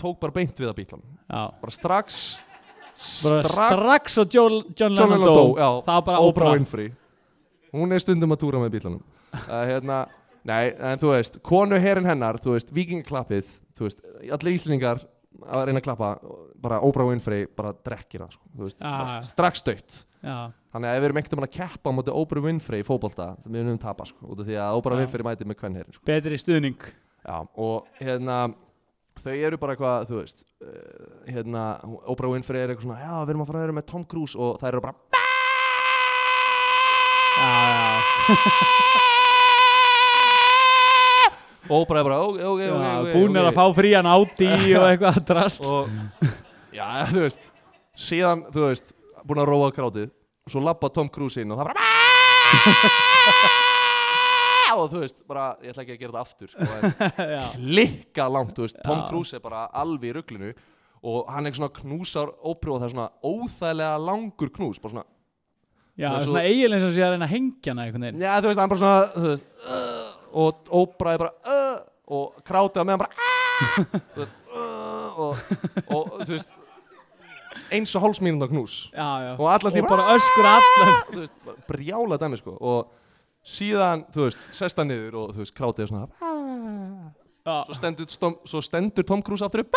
tók bara beint við að bítlanum. Já, Bara strax, strax, strax og John, John Lennon dó já, Það var bara Oprah óbra Winfrey. Hún er stundum að túra með bítlanum. Uh, hérna, nei, en þú veist, konu herin hennar, þú veist, vikingaklappið, þú veist, allir íslendingar að reyna að klappa, bara Oprah Winfrey bara drekkir það, sko, veist, Já. bara strax dött. Já, Þannig að ef við erum ekkert um að keppa á móti Oprah Winfrey í fótbolta, þá við erum tapa, sko, út af því að Oprah Já. Winfrey mæti með hvern herin, sko. betri stuðning Já, og hérna þau eru bara eitthvað, þú veist uh, hérna, Oprah Winfrey er eitthvað svona já, við erum að fara að vera með Tom Cruise og það eru bara já, og er bara, ok, ok, ok, ok Búnir að fá frían áti og eitthvað drast. Og, já, þú veist síðan, þú veist, búin að róa krátið svo lappa Tom Cruise inn og það bara og þú veist, bara, ég ætla ekki að gera þetta aftur sko, klikka langt, þú veist, Tom. Cruise er bara alveg í rugglinu og hann er svona knúsar óprú og það er svona óþægilega langur knús, bara svona já er svona eiginlega eins og sé að reyna að hengja hana veginn. Já, þú veist, hann bara svona þú veist, og óbra er bara uh, og krátið á meðan bara uh, veist, uh, og, og þú veist eins og hálfsmínunda knús. Já, já. Og Og tíma bara öskur bara brjála dæmi sko. Og síðan, þú veist, sest hann niður og þú veist, krátið er svona Já, svo stendur, stom, svo stendur Tom Cruise aftur upp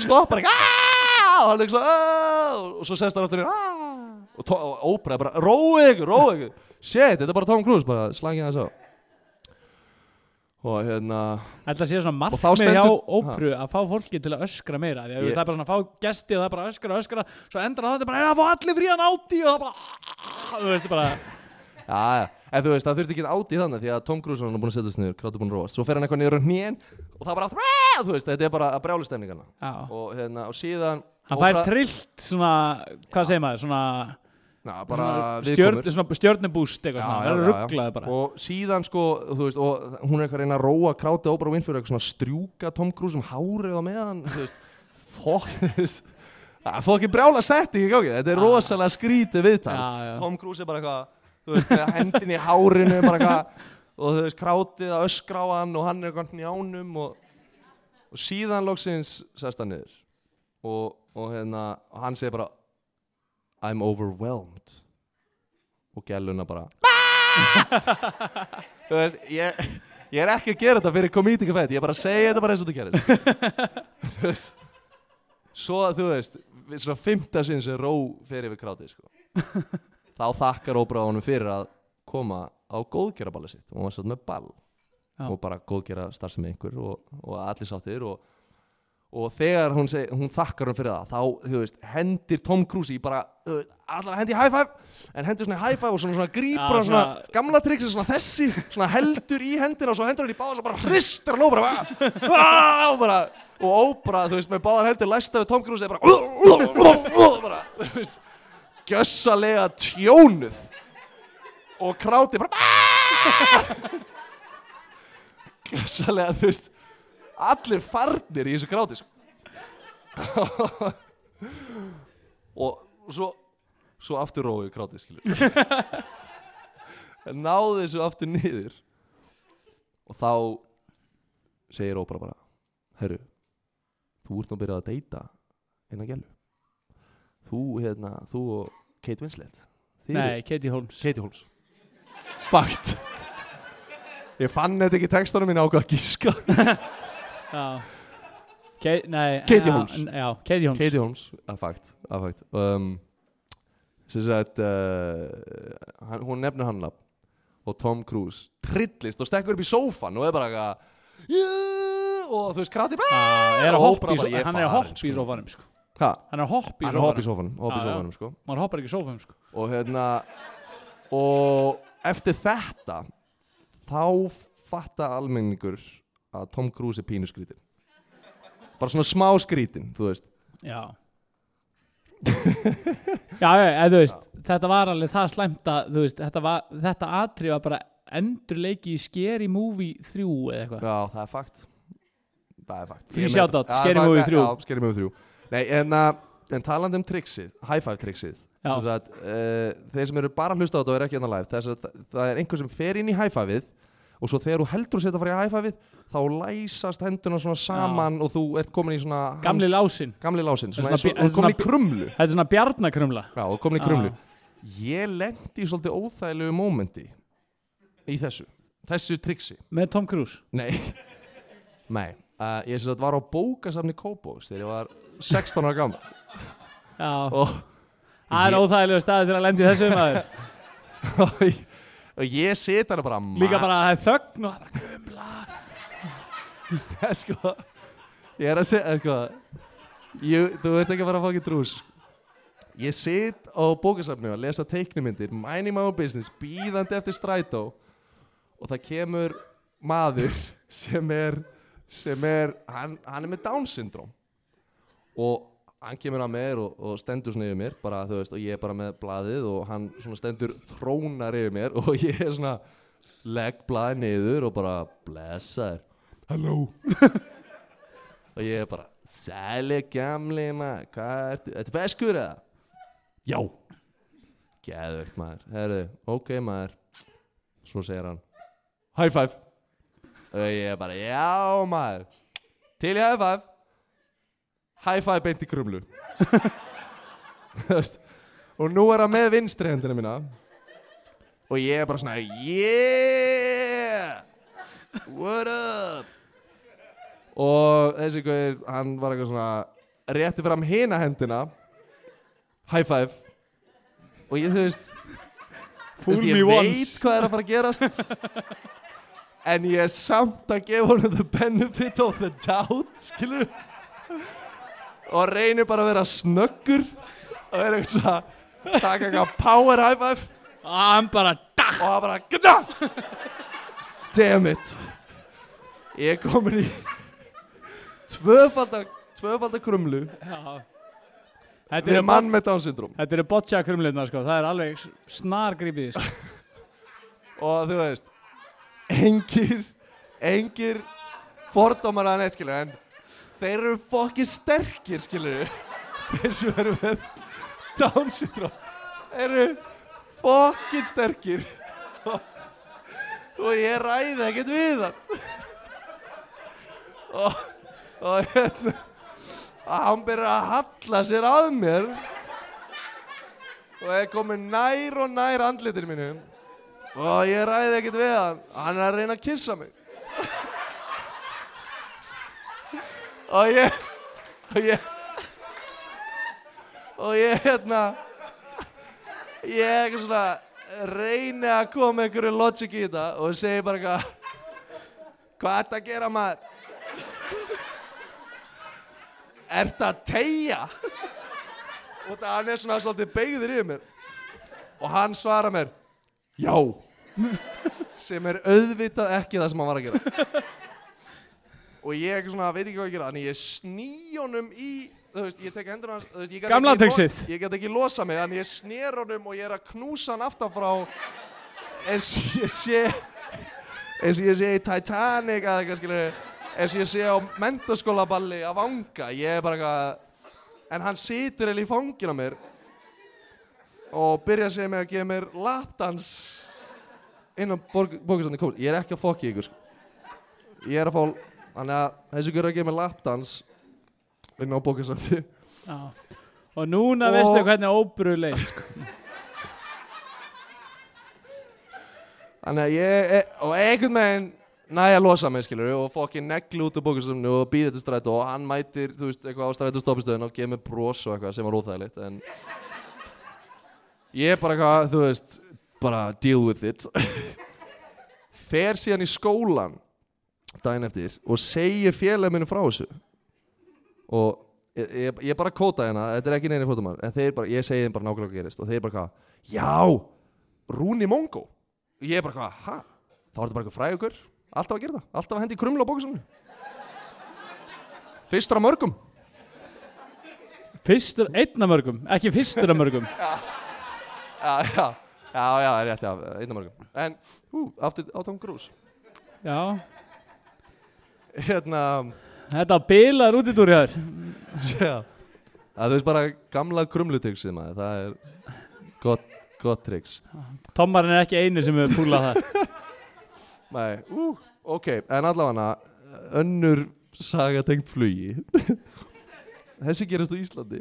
stoppar ekki og hann ekki svona og svo sest hann aftur og, to- og óbra er bara, róið ykkur, róið ykkur. Shit, þetta er bara Tom Cruise, bara slangið þess á. Og hérna Þetta sé svona markmið hjá ópru að fá fólki til að öskra meira Því að það er bara svona að fá gesti og það er bara öskra, öskra Svo endur það þetta bara, að fá allir frían áti og það bara Þú veist bara, Já, já, en þú veist, það þurfti ekki áti í þannig því að Tom Cruise var nú búin að setja sig niður, kráttu búin að róast. Svo fer hann eitthvað niður á hnén og það bara aftur, þú veist, þetta er bara að brjáli stemningana. Og hérna, og síðan Hann fær trillt svona, hvað segir maður, svona, Já, bara viðkomur. svona stjörnubúst eitthvað svona, það er rugglaði bara. Og síðan sko, þú veist, og hún er eitthvað að reyna að róa krátið Oprah Winfrey eitthvað svona strjúka Tom Cruise um hárið á meðan þú veist, fokk, þú veist. Það fór ekki brjála setting gangi. Þetta er rosalega skrítið viðtal. Tom Cruise er bara eitthvað þú veist, hendin í hárinu bara eitthvað og þú veist, krátið að öskra á hann og hann er eitthvað njánum og, og síðan loksins sest hann niður og, og hérna, hann segir bara I'm overwhelmed og gæluna bara þú veist, ég ég er ekki að gera þetta fyrir komítika fett ég er bara að segja þetta bara eins og þetta gerist Þú veist. svo að þú veist svona fymta sinn sem ró fyrir við krátið sko. Þá þakkar Óbra honum fyrir að koma á góðgeraballi sitt og hún var satt með ball Já. og bara góðgera starfsemi einhver og, og allir sáttir og, og þegar hún, seg, hún þakkar hún fyrir það þá þú veist, hendir Tom Cruise í bara uh, allar hendi high five en hendir svona high five og svona, svona Já, hann svona, gamla triksi svona þessi svona heldur í hendina og svo hendur hann í báða og svo bara hristir hann og bara, "Ah!" og bara og óbra, þú veist, með báðar hendur læsta við Tom Cruise er bara bara, þú veist gjössalega tjónuð og kráti bara gjössalega, þú veist allir farnir í þessu kráti sko. og svo svo aftur róið kráti skilur. En náði þessu aftur niður og þá segir Óbra bara herru þú ert nú byrjað að deyta eina gælu þú, hérna, þú og Kate Winslet. Þið Nei, Katie Holmes. Katie Holmes. Fakt Ég fann þetta ekki í textunum mín ákvað að gíska. Já. Ke Nei Katie já, Holmes. Já, Katie Holmes. Katie Holmes, að fakt, að fakt um, sem sagt uh, hún nefnir hann nafn og Tom Cruise trillist og stekkur upp í sófan og er bara eitthvað og þú veist krati er Hann er að hoppa í sko. sófanum sko. Ha, Hann er að hoppa í hann er hopp í sófanum sófanum, hopp í Já, já. sófanum sko. Maður hoppar ekki í sófanum sko. og hérna og eftir þetta þá fatta almenningur að Tom Cruise er pínu skrítin bara svona smá skrítin þú veist. Já. Já, já, eða þú veist Þetta var alveg það slæmt að þú veist, þetta, var, þetta atrið var bara endur leiki í Scary Movie 3 eða eitthvað. Já, það er fakt. Það er fakt. Shoutout, meina- Já, Scary Movie já, 3. Já, Scary Movie 3 Nei, en, uh, en talandi um trixið High five Já. sem sagt, uh, Þeir sem eru bara að hlusta á þetta og eru ekki hérna live þess að það er einhver sem fer inn í high fiveið og svo þegar þú heldur að setja að fara í high fiveið þá læsast hendurna svona saman og þú ert komin í svona Gamli lásin gamli er svona og svona bí- þú komin í svona krumlu. Þetta er svona bjarnakrumla. Já, og komin í Já. krumlu Ég lendi í svolítið óþægilegu mómenti í þessu þessu triksi. Með Tom Cruise? Nei. Nei, uh, ég var á bókasafni Kópós þegar ég var 16 ára gammal Já, það er óþægilegu staði til að lendi þessu maður. Og, ég- og ég set hana bara Líka bara að það er þögn og það er bara krumla bara sko, Ég er að segja sko, ég, Þú ert ekki að fara að fá ekki trús Ég sit á bókasafni og lesa teiknumyndir Minding my own business Bíðandi eftir strætó Og það kemur maður sem er sem er, hann, hann er með Down syndrom og hann kemur að mér og, og stendur svona yfir mér bara þú veist og ég er bara með blaðið og hann svona stendur þrónar yfir mér og ég er svona legg blaðið niður og bara blessaður. Hello og ég er bara sæli gamli maður hvað ertu, ertu feskur eða? Já. Geðvögt maður. Herru, ok maður. Svo segir hann high five. Og ég er bara já maður. Til high five high five beint í krumlu. Þú veist, og nú er hann með vinstri hendina mína. Og ég er bara svona yeah! What up? Og þessi guður hann var eitthvað svona rétti fram hina hendina. High five og ég þú veist þú Fool veist, me ég veit once. hvað er að fara að gerast. En ég er samt að gefa honum the benefit of the doubt skilur og reynir bara að vera snöggur og er eitthvað svona taka eitthvað power high five. Hann bara og það bara gata damn it. Ég er komin í tvöfalda tvöfalda krumlu. Já. Þetta við eru mann með Down syndrom Þetta eru boccia krumlirna sko, það er alveg snar grípið sko. og þú veist engir engir fordómar að neitt skilur en þeir eru fokkið sterkir skilur þeir sem eru með Down syndrom þeir eru fokkið sterkir. Og, og ég ræði ekkert við hann. Og, og hérna að hann byrjar að halla sér að mér. Og er komin nær og nær andlitir mínu. Og ég ræði ekkert við hann. Hann er að reyna að kissa mig og ég og ég og ég hérna ég eitthvað svona reyni að koma einhverju logic í þetta og segi bara eitthvað hvað ert að gera maður? Ert að tegja og það hann er svona svolítið beigður yfir mér. Og hann svara mér já. Sem er auðvitað ekki það sem hann var að gera og ég svona, veit ekki hvað ég gera þannig ég sný honum í þú veist, ég tek hendur hans veist, ég Gamla ekki trixið. ég get ekki losa mig, þannig ég snér honum og ég er að knúsa hann aftan frá eins og ég sé eins og ég sé í Titanic eða eitthvað skilur eins og ég sé á mentaskólaballi að vanga ég er bara eitthvað en hann situr eða í fangin á mér og byrja að segja mig að gefa mér lapdans inn á bókastandi kóls ég er ekki að fokki ykkur sko. ég er að fá þannig að þessi gera að gefa mér lapdans inn á bókasafni Já. Og núna Og- veistu hvernig óbrú leið sko. Þannig að ég, e- og einhvern veginn næja að losa mig, skilur og fokkin negli út á bókasafni og býða til strætó og hann mætir, þú veist, eitthvað á strætó stoppistöðun og gefur mér bros og eitthvað sem var óþægilegt en ég er bara eitthvað, þú veist bara deal with it fer síðan í skólan daginn eftir og segir félagið minni frá þessu. Og ég, ég, ég bara kóta hérna, þetta er ekki neina fótumar en þeir bara, ég segi þeim bara nákvæmlega hvað gerist og þeir bara hvað, já, Rúni Mongo og ég bara hvað, ha? Þá er þetta bara eitthvað frægur, alltaf að gera það alltaf að hendi krumla á bókusunni fyrstur af mörgum. Fyrstur, einn af mörgum, ekki fyrstur af mörgum. Já, já, já, já, er rétt, já, einn af mörgum. En, hú, aftur á Tom Cruise. Já, hérna, þetta bilaður út í túr hjá þér. Já. Það er bara gamla krumlutryggsið maður, það er gott, gott tryggs Tommarinn er ekki eini sem hefur púlað það. Nei, ú, ok, en allavega önnur saga tengt flugi. Þessi gerast á Íslandi.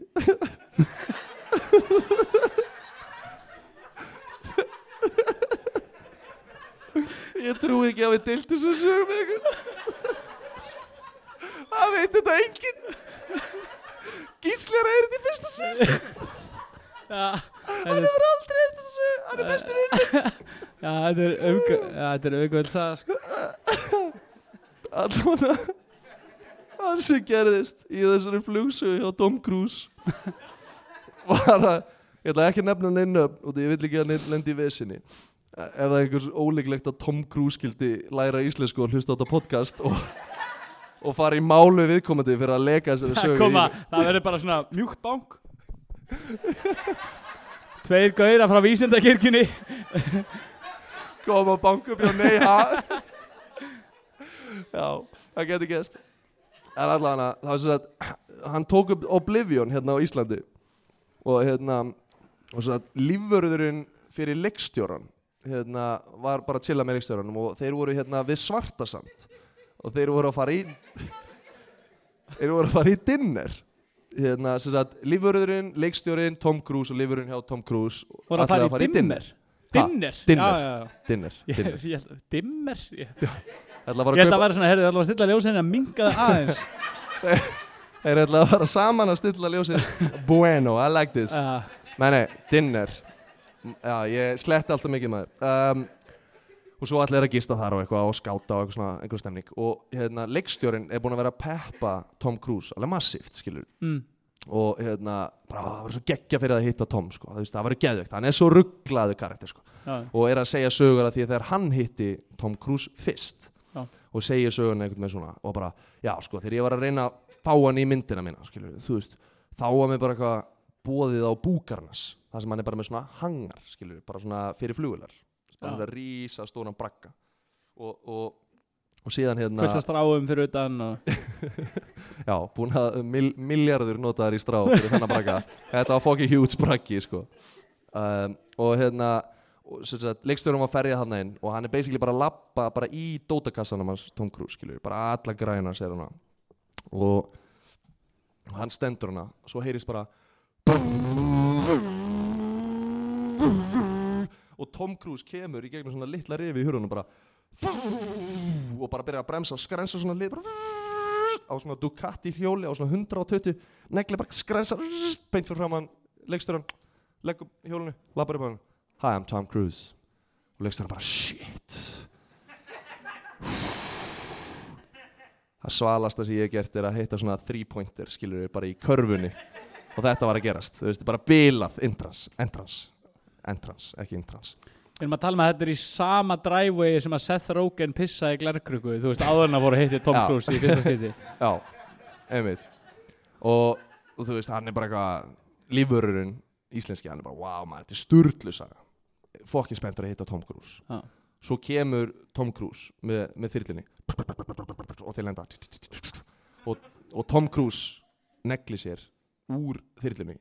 Ég trúi ekki að við deilt þessu sögum ykkur Það veit þetta enginn. Gísli er þetta í fyrsta Já, Hann hefur aldrei er þetta sög Hann er bestur vinn já, þetta er er sko. allavega það sem gerðist í þessari flugsögu hjá Tom Cruise var að ég ætla ekki að nefna neina og því ég vill ekki að lendi í vesinni. Ef það er einhvers ólíklegt að Tom Cruise skildi læra íslensku og hlusta á þetta podcast og, og fara í málu viðkomandi fyrir að leka þessari sögu koma, það verður bara svona mjúkt bank Tveir gauðra frá vísindakirkjunni. Koma og banka upp hjá nei ha. Já, það getur gæst en allavega það var sem sagt hann tók upp Oblivion hérna á Íslandi. Og hérna og svo að lífvörðurinn fyrir leikstjóran hérna var bara að chilla með leikstjóranum og þeir voru hérna við Svartasand og þeir voru að fara í þeir voru að fara í dinner. Hérna sem sagt lífvörðurinn, leikstjórin, Tom Cruise og lífvörðurinn hjá Tom Cruise Voru að ætluðu fara í dimmer Ha, Dinner? dinner. Já, já, já. Dinner, Ég, dinner. ég, held- dimmer? Ég, að fara ég að ætla kaupa- að vera svona, herrðu, ég ætla að stilla ljósin að minga það aðeins. Þeir ætla að fara saman að stilla ljósið Bueno, I like this. Uh, Nei, nei, dinner. Já, ég sletti alltaf mikið maður. Um, Og svo allir að gista þar og eitthvað og skáta og eitthvað svona, einhver stemning. Og hérna, leikstjórin er búin að vera að peppa Tom Cruise, alveg massíft, skilur mm, Og hérna, bara það var svo geggja fyrir að hitta Tom, sko. Það, það var geðvögt, hann er svo rugglaðu karakter, sko. Já, Og er að segja sögur að því að þegar hann hitti Tom Cruise fyrst Já. Og segir söguna einhvern veginn svona Og bara, já, sko, þegar ég var að reyna að fá hann í myndina mína, skilur Þú veist, þá var mér bara eitthvað bóðið á Búkarnas Það sem hann er bara með svona hangar, skilur Bara svona fyrir flugular Bara rísa stóran bragga. Og, og, og síðan hérna fullt að stráum fyrir utan og, Já, búin að mil, miljardur notaðar í strá fyrir þennan bragga. Þetta var fokki huge braggi sko. um, Og hérna og, Leikstjórum var ferjað hann inn Og hann er basically bara að lappa bara í dótakassanum hans Tom Cruise skilur Bara alla græna sér hana Og og hann stendur hana Svo heyrist bara Og Tom Cruise kemur í gegnum svona litla rifi í hurunum bara og bara byrja að bremsa og skrensa svona lið á svona Ducati hjóli á svona 120 negli bara skrensa beint fyrir framann leikstjóran leggur hjólinu, lappar upp hann Hi, I'm Tom Cruise. Og leikstjóran bara shit. Það svalasta sem ég hef gert er að heita svona three pointer skilur við bara í körfunni. Og þetta var að gerast, þú veist, bara bilað entrans, entrans, entrans ekki entrans Við erum að tala með að þetta er í sama driveway sem að Seth Rogen pissaði í glerkrukku. Þú veist, áður en að voru heitti Tom. Cruise í fyrsta skeiti Já, einmitt. Og, og þú veist, hann er bara eitthvað lífururinn íslenski, hann er bara wow maður, þetta er sturlu saga. Fokkin spenntur að hitta Tom Cruise. Já. svo kemur Tom Cruise með, með þyrlinni og þeir lenda. Og, og Tom Cruise negli sér úr þyrlinni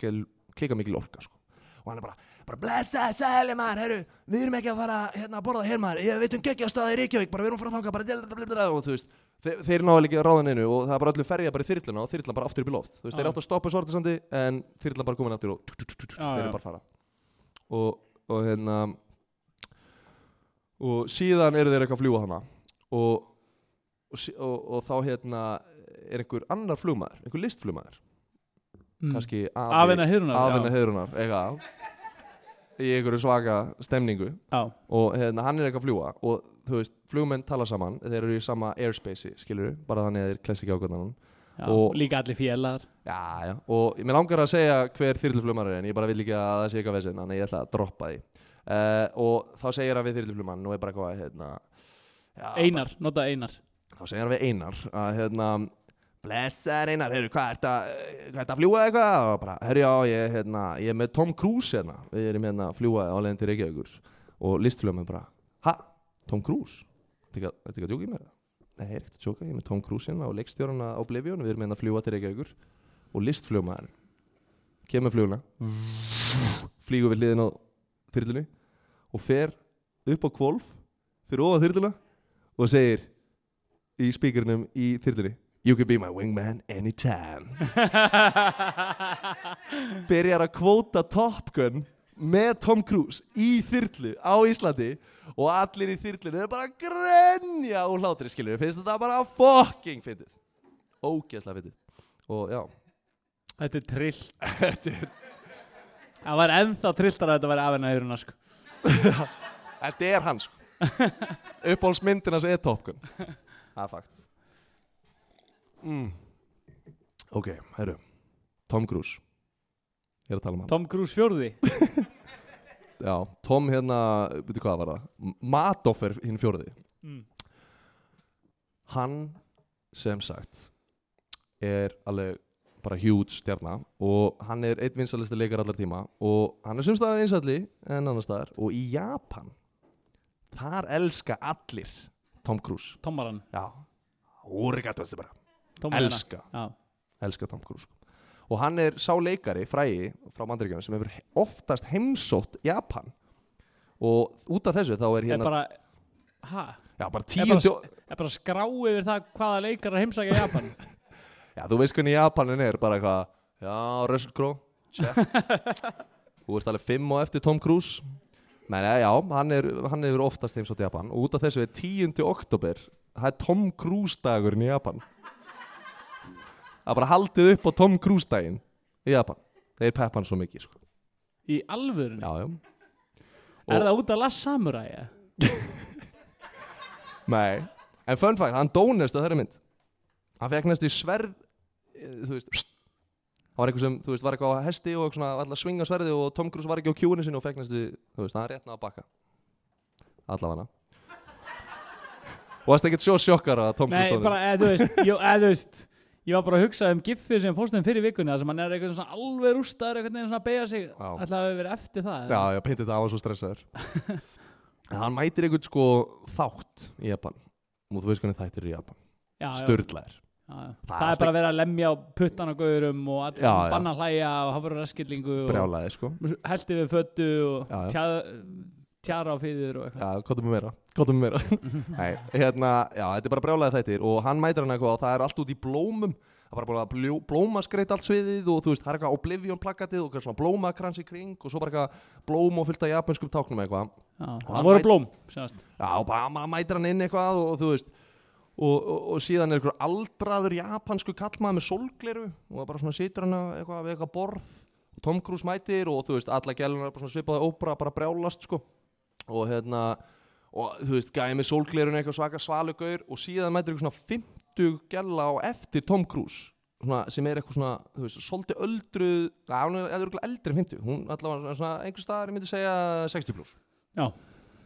klikka mikil orka sko. Og hann er bara, bara blessa, sæli maður, herru við erum ekki að fara hérna að borða hér maður ég veit um geggjastað í Reykjavík, bara við erum að fara að þanga bara og þú veist, þeir, þeir náðu ráða neinu og það er bara öllu ferja bara í þyrluna og þyrlan bara aftur upp í loft, þú veist, þeir Já. áttu að stoppa svartisandi en þyrlan bara komin aftur og Já, þeir já. eru bara að fara og, og hérna og síðan eru þeir eitthvað að fljúa hana og, og, og þá hérna er einhver annar flugmaður, einhver listflugmaður Mm. kannski Afina eitthvað í einhverju svaka stemningu. Já, og hérna, hann er eitthvað að fljúa og þú veist, flugmenn tala saman. Þeir eru í sama airspace, skilur bara þannig að þeir klessi ekki ákvörðanum já. Og- líka allir félagar. Já, já, og mér langar að segja hver þyrluflugmaður er en ég bara vil ekki að það sé eitthvað vesinn þannig ég ætla að droppa því. Uh, og þá segir hann við þyrluflugmann og er bara eitthvað hérna, Einar, nota Einar. Þá segir hann við Einar að hérna blessaður Einar, heyrðu, hvað ert að hvað ert að fljúa eitthvað? Og bara, herru já, ég, hérna, ég er með Tom Cruise hérna. Við erum hérna að fljúa á leiðin til Reykjavíkur. Og listflugmenn bara, ha, Tom Cruise? Ekki að- ertu ekki að djóka í mér? Nei, ég er ekkert að djóka, ég er með Tom Cruise hérna og leikstjórana á Oblivion, við erum hérna að fljúa til Reykjavíkur. Og listflugmaður kemur fluguna flýgur við hliðin á þyrlunni og fer upp á kvolf fyrir ofan þyrluna og segir í spíkernum í þyrlunni You can be my wingman anytime. Byrjar að kvóta Top Gun með Tom Cruise í þyrlu á Íslandi og allir í þyrlunni er bara að grenja úr hlátri skilur finnst þetta bara fucking fyndið. Ógeðslega fyndið. Og já. Þetta er trill þetta er, Það var ennþá trilltar að þetta væri Afina hyrrunar sko. þetta er hann sko. Hans er Top Gun. Það er fakt mm. ok, herru Tom Cruise. Ég er að tala um hann. Tom Cruise fjórði? Já, Tom hérna, veitu hvað var það? M- Madoff er hinn fjóriði mm. Hann, sem sagt er alveg bara huge stjarna og hann er einn vinsalisti leikar allar tíma og hann er sumstaðar vinsalli en annar staðar og í Japan þar elska allir Tom Cruise. Tomaran Já, úrigato þessi bara Tomarana. elska, elska Tom Cruise sko. og hann er sá leikari, frægi frá Mandaríkjana sem hefur he- oftast heimsótt Japan og út af þessu þá er Er hérna bara Hæ? já, bara Er bara, er bara skrá yfir það hvaða leikar að heimsækja Japan já, þú veist hvernig Japanin er bara eitthvað, já, Russell Crowe check þú ert alveg fimm og eftir Tom Cruise menn já, hann, er, hann hefur oftast heimsótt Japan og út af þessu er 10. oktober það er Tom Cruise dagurinn í Japan það er bara haldið upp á Tom Cruise daginn í Japan. Þeir peppa hann svo mikið sko. Í alvörunni? Já, já. Er það út af Last Samurai? eða? Nei, en fun fact, hann dónest á þeirra mynd. Hann fekk næstu sverð eh, Þú veist Það var eitthvað sem, þú veist, var eitthvað á hesti og svona alltaf svinga sverði og Tom Cruise var ekki á kjúinu sinni og fekk næstu, þú veist, hann rétt ná að bakka. Allavega. Og það er ekkert svo sjokkar að Tom Nei, Cruise dónest bara, eða þú veist, jú, eða þú veist Ég var bara að hugsa um giffið sem fórstum fyrir vikuna þar sem hann er eitthvað svona alveg rústaður eitthvað neginn svona að beigja sig. Ætlaði að vera eftir það Já, ég peinti þetta á hann svo stressaður. En hann mætir einhvern sko þátt í Japan. Og þú veist hvernig þættir í Japan. Já. Það Það er alltaf- bara að vera að lemja á puttan á gaurum og banna að hlæja og hafa verið raskillingu og Brjálaði sko. Heldi við föttu og tjara á fýður og eitthvað Við meira. Meira Nei, hérna, já, þetta er bara brjálæði þættir og hann mætir hann eitthvað og það er allt út í blómum. Það er bara bara bljó, blómaskreit allt sviðið og þú veist, það er eitthvað Oblivion plakatið og svona blómakrans í kring og svo bara eitthvað blóm og fyllt af japanskum táknum eitthvað. Það voru blóm sérst. Já, og bara mætir hann inn eitthvað og, og þú veist og, og, og síðan er eitthvað aldraður japansku kallmaður með sólgleru og það bara svona situr hann að eitthvað við eitthvað borð. Og Tom Cruise mætir og þú veist, alla gælunar bara svona svipaði ópera, bara brjálast sko. Og hérna og þú veist, gæði með sólglerun eitthvað svaka svalugaur og síðan mætir eitthvað svona 50 gæla á eftir Tom Cruise. Svona, sem er eitthvað svona, þú veist, svolítið öldruð, hún er örugglega eldri en 50 hún allavega svona, svona einhver staðar, ég myndi segja 60 pluss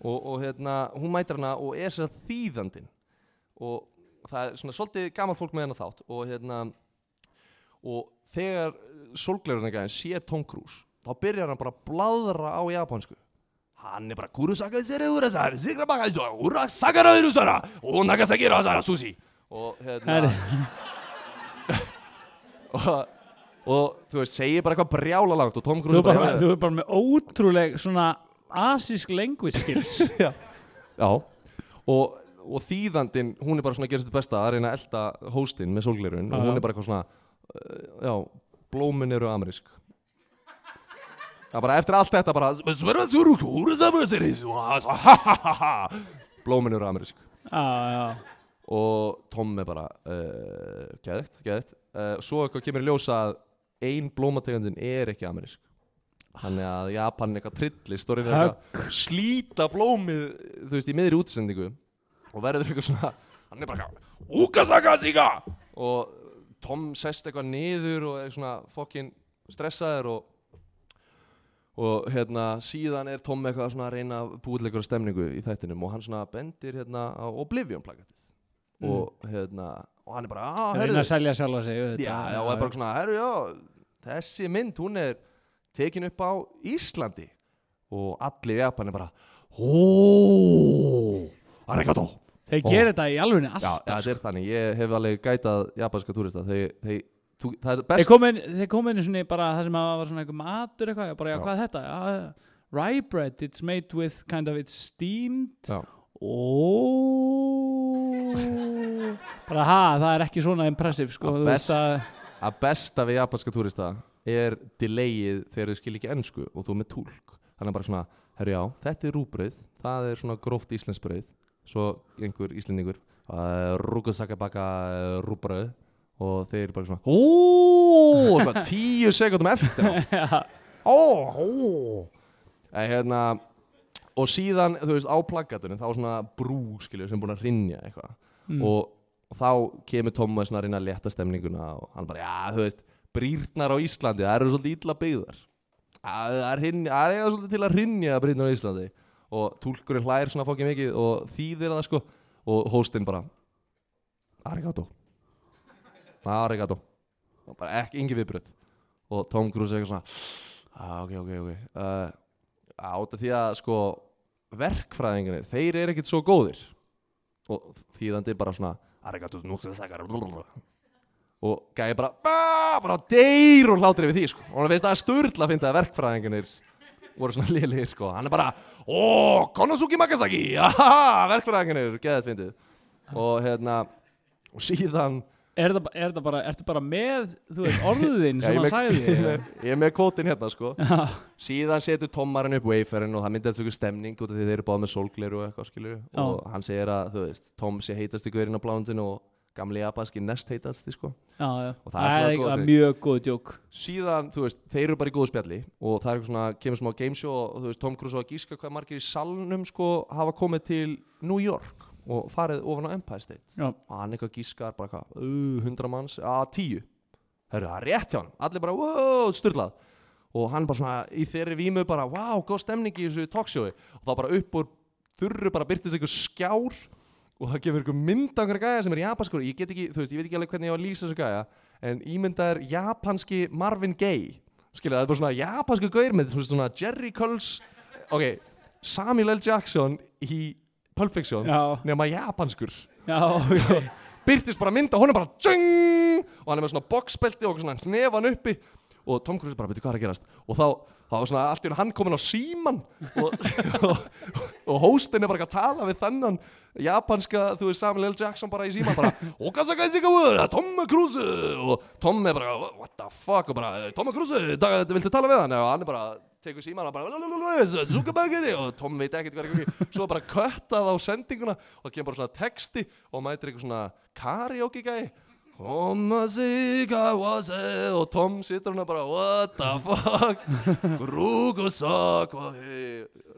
og, og hérna, hún mætir hana og er sér þýðandinn. Og það er svona svolítið gamalt fólk með hennar þátt. Og hérna og þegar sólglerun eitthvað sér Tom Cruise þá byrjar hann bara að bladra á japansku hann er bara kurusaka zere urasara sigra baka urasaka urasara og nagasaki rasara sushi. Og hérna Herri. og, og þú veist, segir bara eitthvað brjála langt og Tom Cruise bara, bara, þú er bara með ótrúleg svona asísk language skills. Já, já. Og, og þýðandinn, hún er bara svona að gera sitt besta að reyna að elda hóstinn með sólglerun og hún er bara eitthvað svona uh, já, blómin eru amerísk það bara eftir allt þetta bara blómin eru amerísk. Já, já, og Tom er bara uh, geðið, geðið uh, svo eitthvað kemur í ljósa að ein blómategundin er ekki amerísk. Þannig að Japan er eitthvað trillist og eitthvað að slíta blómið þú veist í miðri útsendingu. Og verður eitthvað svona hann er bara Ukasakasika og Tom sest eitthvað niður og er svona fokkin stressaður og og hérna síðan er Tom eitthvað svona að reyna að búið til eitthvað stemningu í þættinum og hann svona bendir hérna á Oblivion plakatið. Mm. og hérna og hann er bara, að, reyna að selja sjálfa sig auðvitað. já, já, og er bara svona, herru, já þessi mynd, hún er tekin upp á Íslandi. Og allir í Japan er bara hóóóó arigato. Þeir gera þetta í alvegni já, alltaf ja, þetta er þannig, ég hef alveg gætað japanska túrista, þeir, þú, það er Þeir best komin, þeir komin svona bara það sem að var svona eitthvað matur eitthvað, ég bara, já, Já. hvað er þetta? Já, rye bread, it's made with kind of, it's steamed Já. Óóóó Bara, ha, það er ekki svona impressive, sko, Að þú veist best- að að besta við japanska túrista er delayið þegar þau skil ekki ennsku og þú er með túlk þannig að bara svona, herru já, þetta er rúbrauð það er svona gróft íslensbrauð svo einhver íslendingur uh, rúkusakabaka rúbrauð og þeir eru bara svona óóóó svona tíu sekundum eftir á. Já, ó, ó en hérna og síðan, þú veist, á plaggatunum þá svona brú, skilju, sem búin að rinja eitthvað. Mm. og, og þá kemur Tom að reyna að leta stemninguna og hann bara, já, þú veist, brýrnar á Íslandi það eru svolítið illa byggðar. Það er, er eiga svolítið til að rinja brýrnar á Íslandi. Og túlkurinn hlær svona fokkið mikið og þýðir það sko. Og hóstinn bara arigato arigato. Bara ekki, engi viðbröð og Tom Cruise er eitthvað svona ah, ok, ok, ok. Uh, átta því að sko verkfræðingarnir, þeir eru ekkert svo góðir. Og þýðandi bara svona arigato nuksasakar og gæði bara "Ah", bara deyr og hlátri við því sko. og hann veist að sturla að finna að verkfræðingarnir voru svona liðlegir sko. hann er bara ó, Konosuke Makasaki ahaha, verkfræðingarnir, geðið fyndið. Og hérna og síðan Er þetta er þetta bara, ertu bara með, þú veist, orðin sem hann sagði ég, er með, kvótin hérna sko. Síðan setur Tommarinn upp waferinn og það myndi alltaf ykkur stemning út af því þeir eru báð með sólgleru og eitthvað skilur Já. og hann segir að þú veist Tom sé heitast í gaurinn á plánundinu og gamli japanski nest heitast sko. Já, já. Og það er svona góð það er mjög góð djók. Síðan þú veist þeir eru bara í góðu spjalli og það er eitthvað svona kemur smá gameshow og þú veist Tom Cruise á að gíska hvað margir í salnum sko hafa komið til New York og farið ofan á Empire State. Og hann eitthvað gískar bara hvað, uh, 100 manns, að 10 Hörru, það er rétt hjá hann, allir bara, wow, styrlað og hann bara svona í þeirri vímu bara, wow, góð stemning í þessu talkshowi. Og það bara upp úr þurru bara byrtist einhver skjár og það gefur einhver mynd af einhverja gæja sem er japanskur. Ég get ekki, þú veist, ég veit ekki alveg hvernig ég var að lýsa þessu gæja en ímynda er japanski Marvin Gaye. Skilja, það er bara svona japansku þú veist, svona Jerry Culls ok, Samuel L. Jackson í Pulp Fiction já, nema japanskur. Byrtist bara mynda, hún er bara tjung, og hann er með svona boxbelti og svona hnefan uppi. Og Tom Cruise bara, veitu hvað er að gerast? Og þá, þá var svona allt í hann komin á síman og, og, og hóstinn er bara að tala við þennan japanska, þú veist Samuel L. Jackson bara í síman bara, Tom Cruise. Og Tom er bara, what the fuck? Og bara, Tom Cruise, viltu tala við hann? Og hann er bara, tekur síman og bara Zuckerbergeri og Tom veit ekkert hvað er ekki svo bara köttað á sendinguna og það kemur bara svona texti og mætir eitthvað svona karaoke gæi og Tom situr hann bara what the fuck? Grugusak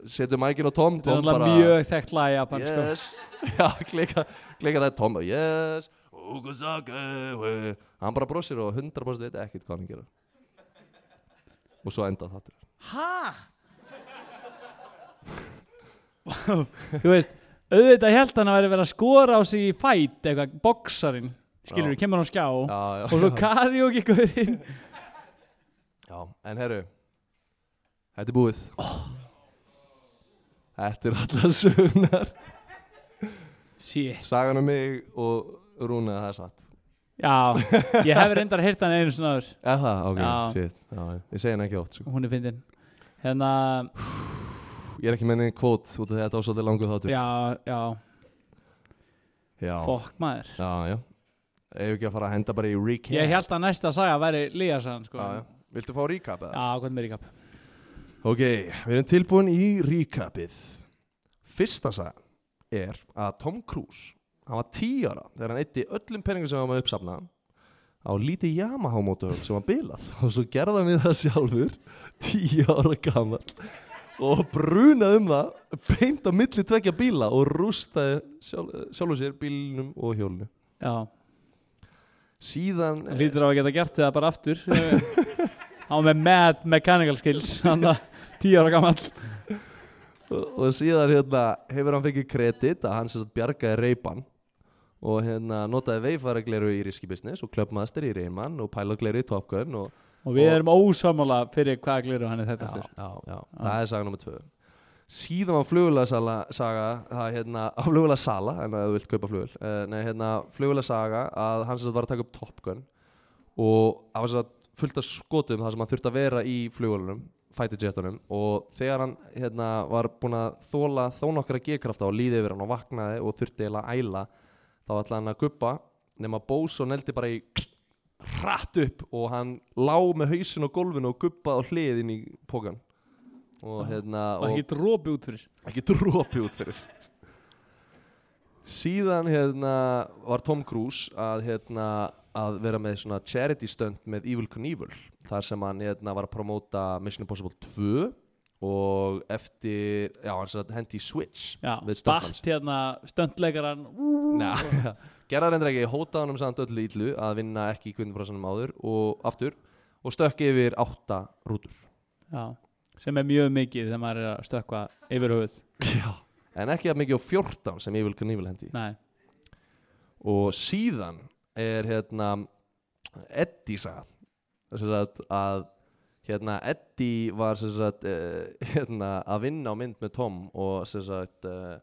setur mækin á Tom Það er bara mjög þekkt Japan, sko. Yes. Já klika, klika það Tom yes. Hann bara brosir og 100% veit ekkert hvað hann gerir. Og svo enda þáttur Hæ? Þú veist, auðvitað held hann að verið að skora á sig í fæt eitthvað, boksarinn, skilur við, kemur hann á skjá já, já, og svo karaoke guðinn. Já, en herru Þetta er búið. Þetta er allar sögnar Shit, Sagan um mig og Rúna það er satt. Já, ég hef reyndar heyrt hann einu svona áður. Eða það, ok, Já. shit. Já, já. Ég segi hann ekki oft sko. Hún er fyndin Hérna, Ég er ekki með neinn kvót út af því að þetta svolítið langur þáttur. Já, já, já, fokk maður. Já, já. Ef ekki að fara að henda bara í recap? Ég held að næsta saga væri Líasan sko. já, já. Viltu fá recap eða? Já, hvernig með ríkap Ok, við erum tilbúin í recapið. Fyrsta saga er að Tom Cruise hann var 10 ára þegar hann eitti öllum peningum sem hann var uppsafnað á lítið Yamaha mótor sem var bilað. Og svo gerði hann við það sjálfur 10 ára gammal og brunaði um það beint á milli tvekja bíla og rústaði sjálf, sjálfur sér bílnum og hjólinu. Já, síðan lítur á að geta gert það bara aftur. Var með mad mechanical skills Hann að tíu ára gammal og, síðan hérna, hefur hann fengið kredit að hann sagt bjargaði reypan og hérna notaði veifæregleru í riski business og klöpmaster í reyman og pælagleru í Top Gun og, Og við Og- erum ósamála fyrir hvaða gliru hann er þetta já, það er saga nummer tvö. Síðan var flugulega saga það hérna, á flugulega sala en að þú vilt kaupa flugul uh, nei, hérna, flugulega saga að hann sem var að taka upp Top Gun og það var sagt fullt af skotum þar sem hann þurfti að vera í flugulunum fighter jetunum og þegar hann hérna, var búinn að þóla þó nokkra G-krafta og líði yfir hann og vaknaði og þurfti eiginlega að æla þá ætlaði hann að guppa nema Bose og neldi bara í hratt upp og hann lá með hausin á gólfinu og guppaði á hliðin í pókan og hérna Og ekki drópi út fyrir. Ekki drópi út fyrir. Síðan hérna var Tom Cruise að hérna að vera með svona charity stunt með Evil Knievel þar sem hann hérna var að promóta Mission Impossible 2 og eftir, já hann sem sagt hendi Switch Já, við stuntmanns batt hérna stöndleikaran Nei, gerða reyndir ekki, hótaði honum samt öllu illu að vinna ekki í kvindinfrásanum áður og aftur og stökki yfir átta rútur Já, sem er mjög mikið þegar maður er að stökkva yfir höfuð Já. en ekki að mikið á 14 sem Evil Knievel hendi í. Nei, og síðan er hérna Eddie saga Sem sagt að hérna Eddie var sagt, uh, hérna, að vinna á mynd með Tom og sem sagt uh,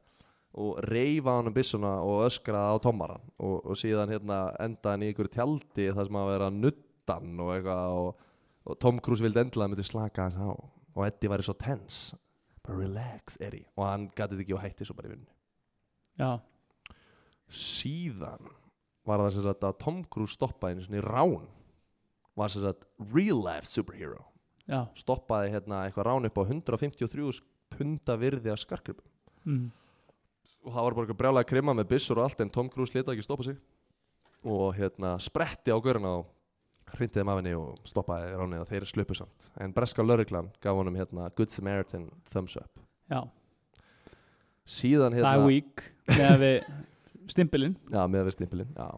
og reyfa hann um byssuna og öskraði á Tomaran og, og síðan hérna endaði hann í ykkur tjaldi þar sem að vera nuttan og eitthvað og, og Tom Cruise vildi endilega myndi slaka hans á og Eddie væri svo tense. Bara relax Eddie. Og hann gæti þetta ekki og hætti svo bara í vinnu já, síðan var það sem sagt að Tom Cruise stoppaði einu svona í rán. Var sem sagt real life superhero. Já. Stoppaði hérna eitthvað rán upp á 153 punda virði af skarkripum mm. Og það var bara eitthvað brjálega krima með byssur og allt en Tom Cruise leta ekki stoppa sig. Og hérna spretti á göruna og hrindið þeim af henni og stoppaði ránið og þeir sluppu samt. En breska lauruglan gaf honum hérna Good Samaritan thumbs up. Já, síðan það hérna er weak Þegar við stimpilinn. Já, með við stimpilinn, já.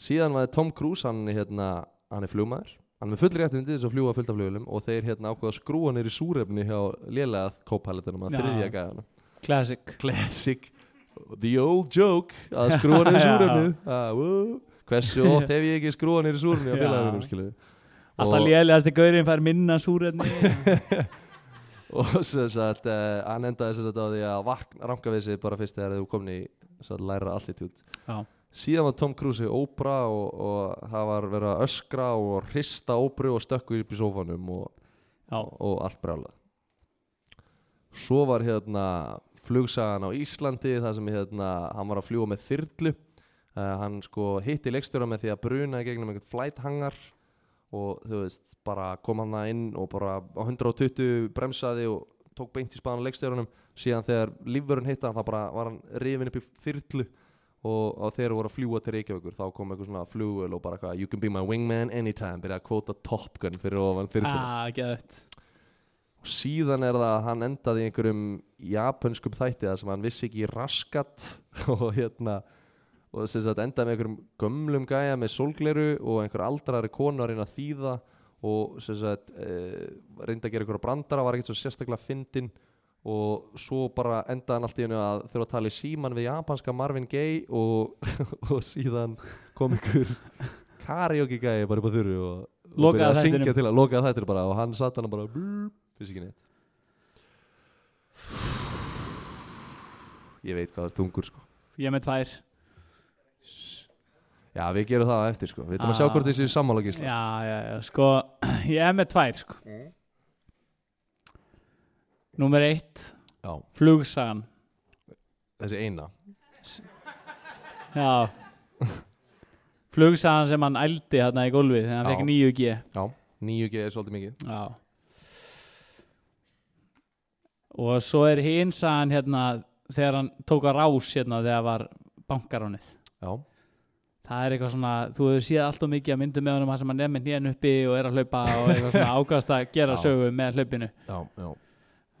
Síðan var Tom Cruise, hann, hérna, hann er flugmaður. Hann er með fullri réttindi þess að fljúga fullt af flugulum og þeir hérna ákveða að skrúa nýri súrefni hjá lélega kópæletunum að þriðja gæðana Classic. Classic, the old joke að skrúa nýri Já. súrefni ah. Hversu oft hef ég ekki skrúa nýri súrefni á Já. félagafinum, skilu Alltaf Og- lélegasti gaurinn fær minna súrefni. Og sem sagt, uh, hann endaði sem sagt á því að vakna, ranka við sig bara fyrst þegar þú komin í læra Já, síðan var Tom Cruise í óbra og, og það var verið að öskra og hrista óbru og stökku upp í sófanum og, og allt brjálað. Svo var hérna flugsagan á Íslandi þar sem hérna, hann var að fljúa með þyrlu. Uh, hann sko hitti leikstjóra með því að bruna gegnum einhvern flight hangar og þú veist, bara kom hann það inn og bara á 120 bremsaði og tók beint í spaðan á leikstjórunum síðan þegar lífvörun hitta hann þá bara var hann rifin upp í þyrlu og, og þegar voru að fljúa til Reykjavíkur. Þá kom eitthvað svona flugul og bara you can be my wingman anytime byrja að kvóta Top Gun fyrir ofan þyrluna. Ah, og síðan er það að hann endaði einhverjum japanskum þætti þar sem hann vissi ekki raskat. Og hérna og sem sagt endaði með einhverjum gömlum gæja með sólgleru og einhver aldrari konu að reyna að þýða. Og sagt e, reyndi að gera einhverja brandara var ekkert svo sérstaklega fyndin og svo bara endaði hann allt í hennu að þurfa að tala í síman við japanska Marvin Gaye og, og síðan kom einhver karaoke gæja bara upp á þurru og, og byrjaði að syngja til að lokaði þættir bara. Og hann satt hann bara brr, vissi ekki neitt. Ég veit hvað það er tungur sko. Ég er með tvær. Já, við gerum það á eftir sko. Við ætlum að sjá hvort þessi sammála gísla. Já, já, já, sko. Ég er með tvær, sko. Númer eitt. Já, Flugsagan. Þessi eina. Já. Flugsagan sem hann ældi hérna í gólfið þegar hann Já. fekk 9G Já, 9G er svolítið mikið. Já Og svo er hinn sagan hérna þegar hann tók að rás hérna þegar var bankaránið Já, Það er eitthvað svona, þú hefur séð allt og mikið að myndu með honum þar sem hann er með hnén uppi og er að hlaupa og eitthvað svona ágast að gera Já. sögu með hlaupinu. Já, já.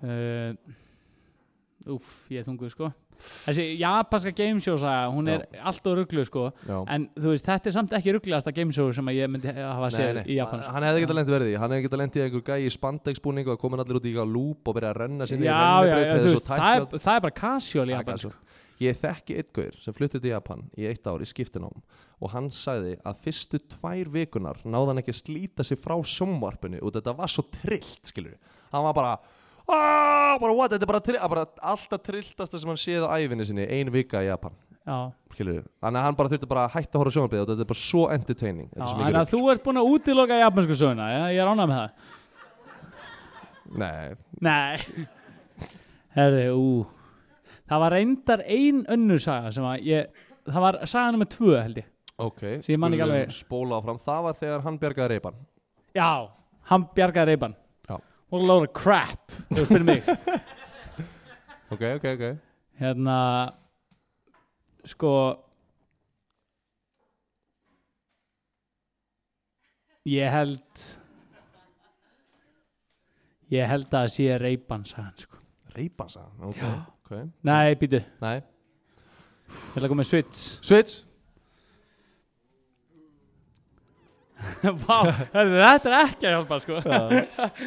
Uh, Úf, ég er þunguð sko Þessi japanska gameshow saga, hún er allt og rugglu sko Já En þú veist, þetta er samt ekki rugglegasta gameshow sem að ég myndi hafa séð í Japan sko. Hann hefði getað lent verið í því. Hann hefði getað lent í einhver gæi í spandexbúning og komin allir út í lúp og byrja að renna sinni Já, já, já, þú veist, það er, það er bara casual í Japan sko. Ég þekki einn gaur sem fluttið til Japan í eitt ár í skiptinám og hann sagði að fyrstu tvær vikunar náði hann ekki að slíta sig frá sjónvarpinu og þetta var svo trillt, skilur Hann var bara, aaaah, bara what, þetta er bara, bara alltaf trilltasta sem hann séð á æfinni sinni, ein vika í Japan, Þannig að hann bara þurfti bara að hætta að horfa sjónvarpið og þetta er bara svo entertaining já er svo en þú ert búin að útiloka japansku já, ég er ánægð með það. Nei, Nei. Herði, ú. Það var reyndar ein önnur saga sem að ég, það var saga nummer tvö held ég. Ok, spóla áfram. Það var þegar hann bjargaði reypan Já, hann bjargaði reyban Já. What a load of crap, þú spyrir mig Ok, ok, ok. Hérna Sko Ég held Ég held að það sé reyban sagan sko. Reypan sagði hann, ok, Já. ok. Nei, býtu, Nei, ég ætla að koma með switch. Switch Vá, þetta er ekki að hjálpa sko.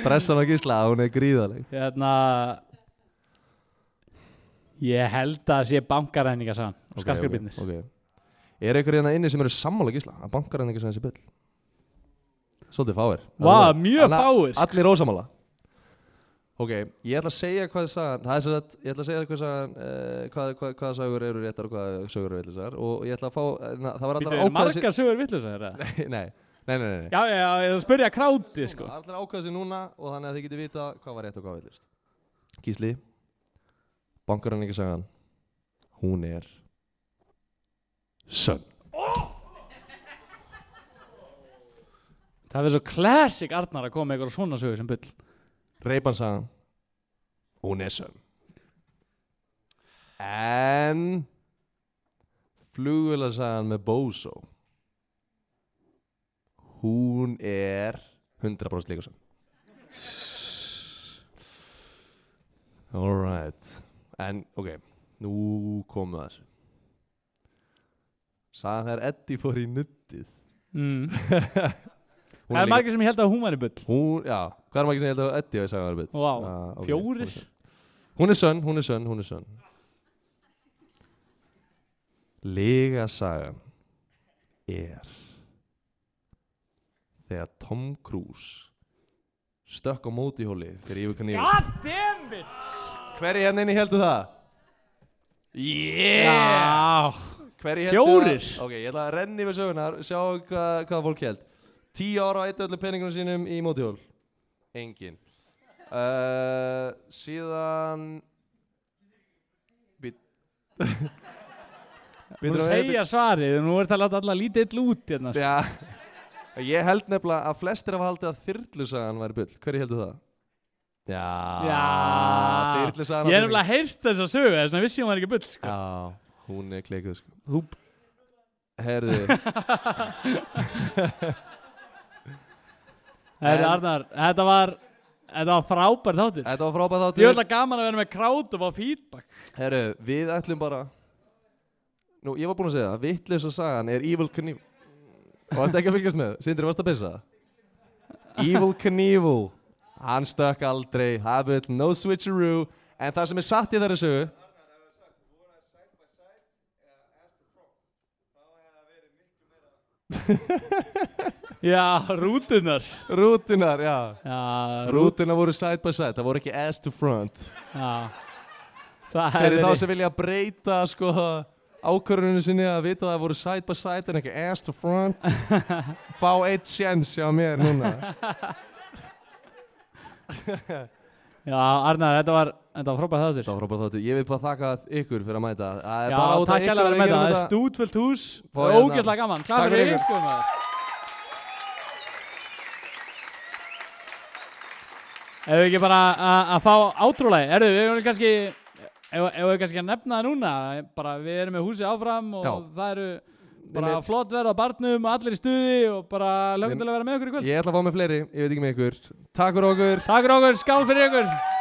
Pressan á gísla, hún er gríðaleg Hérna Ég held að það sé bankaræninga sagan Ok, ok, Skarskarbyrnis ok. Er einhver hérna inni sem eru sammála gísla? Að bankar hann ekki sem þessi byll Svolítið fáir. Vá, mjög fáir. Allir ósamála Ok, ég ætla að segja hvað Það er sem sagt, ég ætla að segja hvað uh, hvað, hvað, hvaða sögur eru réttar og hvaða sögur eru villisar og ég ætla að fá, na, það var er ákvæða margar sögur vitlausar Nei, nei, nei, nei, nei. Já, já, já, ég er að spyrja kráti sko. Allir ákvæða sér núna og þannig að þið getið vita hvað var rétt og hvað var villist Gísli Bankar hann ekki sagan. Hún er Sönn. Það er svo classic Arnar að koma með eitthvað svona sögur sem bull. Reyban sagan. Hún er sönn. En Flugvila sagan með Bozo Hún er 100% líka sönn Alright. En ok Nú komum við að þessu. Sagan þegar Eddie fór í nuttið mm. Það er margir sem ég held að hún væri bull. Hún, já, hvað er ekki sem ég held að Eddie hafi sagði að vera bytt? Vá, ok, fjórir? ok. Hún er sönn, hún er sönn, hún er sönn. Lega sagan er þegar Tom Cruise stökk á móti hóli fyrir God damn it Hverji hérna inni heldur það? Yeah! Já, Hverji heldur það? Ok, ég ætla að renni við sögunar sjá hvað, hvað fólk held Tíu ára á eitt öllu peningunum sínum í mótihól Engin uh, Síðan Bít þú segja svarið Nú er það að láta alla lítið út hérna. Já Ég held nefnilega að flestir hafa haldið að þyrlusagan væri bull. Hverju heldur það? Já. Já. Þyrlusagan Ég er nefnilega heyrt þess að sögu Þess að vissi hún var ekki bull sko. Já, hún er kleikuð sko. Húp. Herðu. Herri En- Arnar, þetta var Þetta var frábær þáttur. Þetta var frábæð Ég þáttur vil að gaman að vera með krát og fá feedback. Herru, við ætlum bara Nú, ég var búinn að segja Vittlösa sagan er Evil Knievel Varst ekki að fylgjast með? Sindri, varst að pissa? Evil Knievel. Hann stökk aldrei. Hafið no switcheroo. En það sem er satt í þeirri sögu Já, rútunar Rútunar, já. Já, rút Rútunar voru side by side. Það voru ekki ass to front. Já. Það Fyrir þá sem vilja breyta sko ákvörðuninu sinni að vita að það voru side by side en ekki ass to front. Fá eitt sjens hjá mér núna. Já, Arnar, þetta var, þetta var frábæð þáttur. Það var frábært þáttu, ég vil bara þakka ykkur fyrir að mæta. Það er Já, bara út af takk ykkur að við með gerum það, það er þetta. stútfullt hús. Hérna. ógeðslega gaman, klart fyrir ykkur. ykkur. maður. Ef við ekki bara að að fá átrúlega, erðu, við erum kannski ef við kannski að nefna það núna bara við erum með húsið áfram og Já. það eru bara Við- flott verð á barnum allir í stuði og bara lögum til að vera með okkur í kvöld. Ég ætla að fá með fleiri, ég veit ekki með ykkur. Takk fyrir okkur. Takk fyrir okkur, skál fyrir ykkur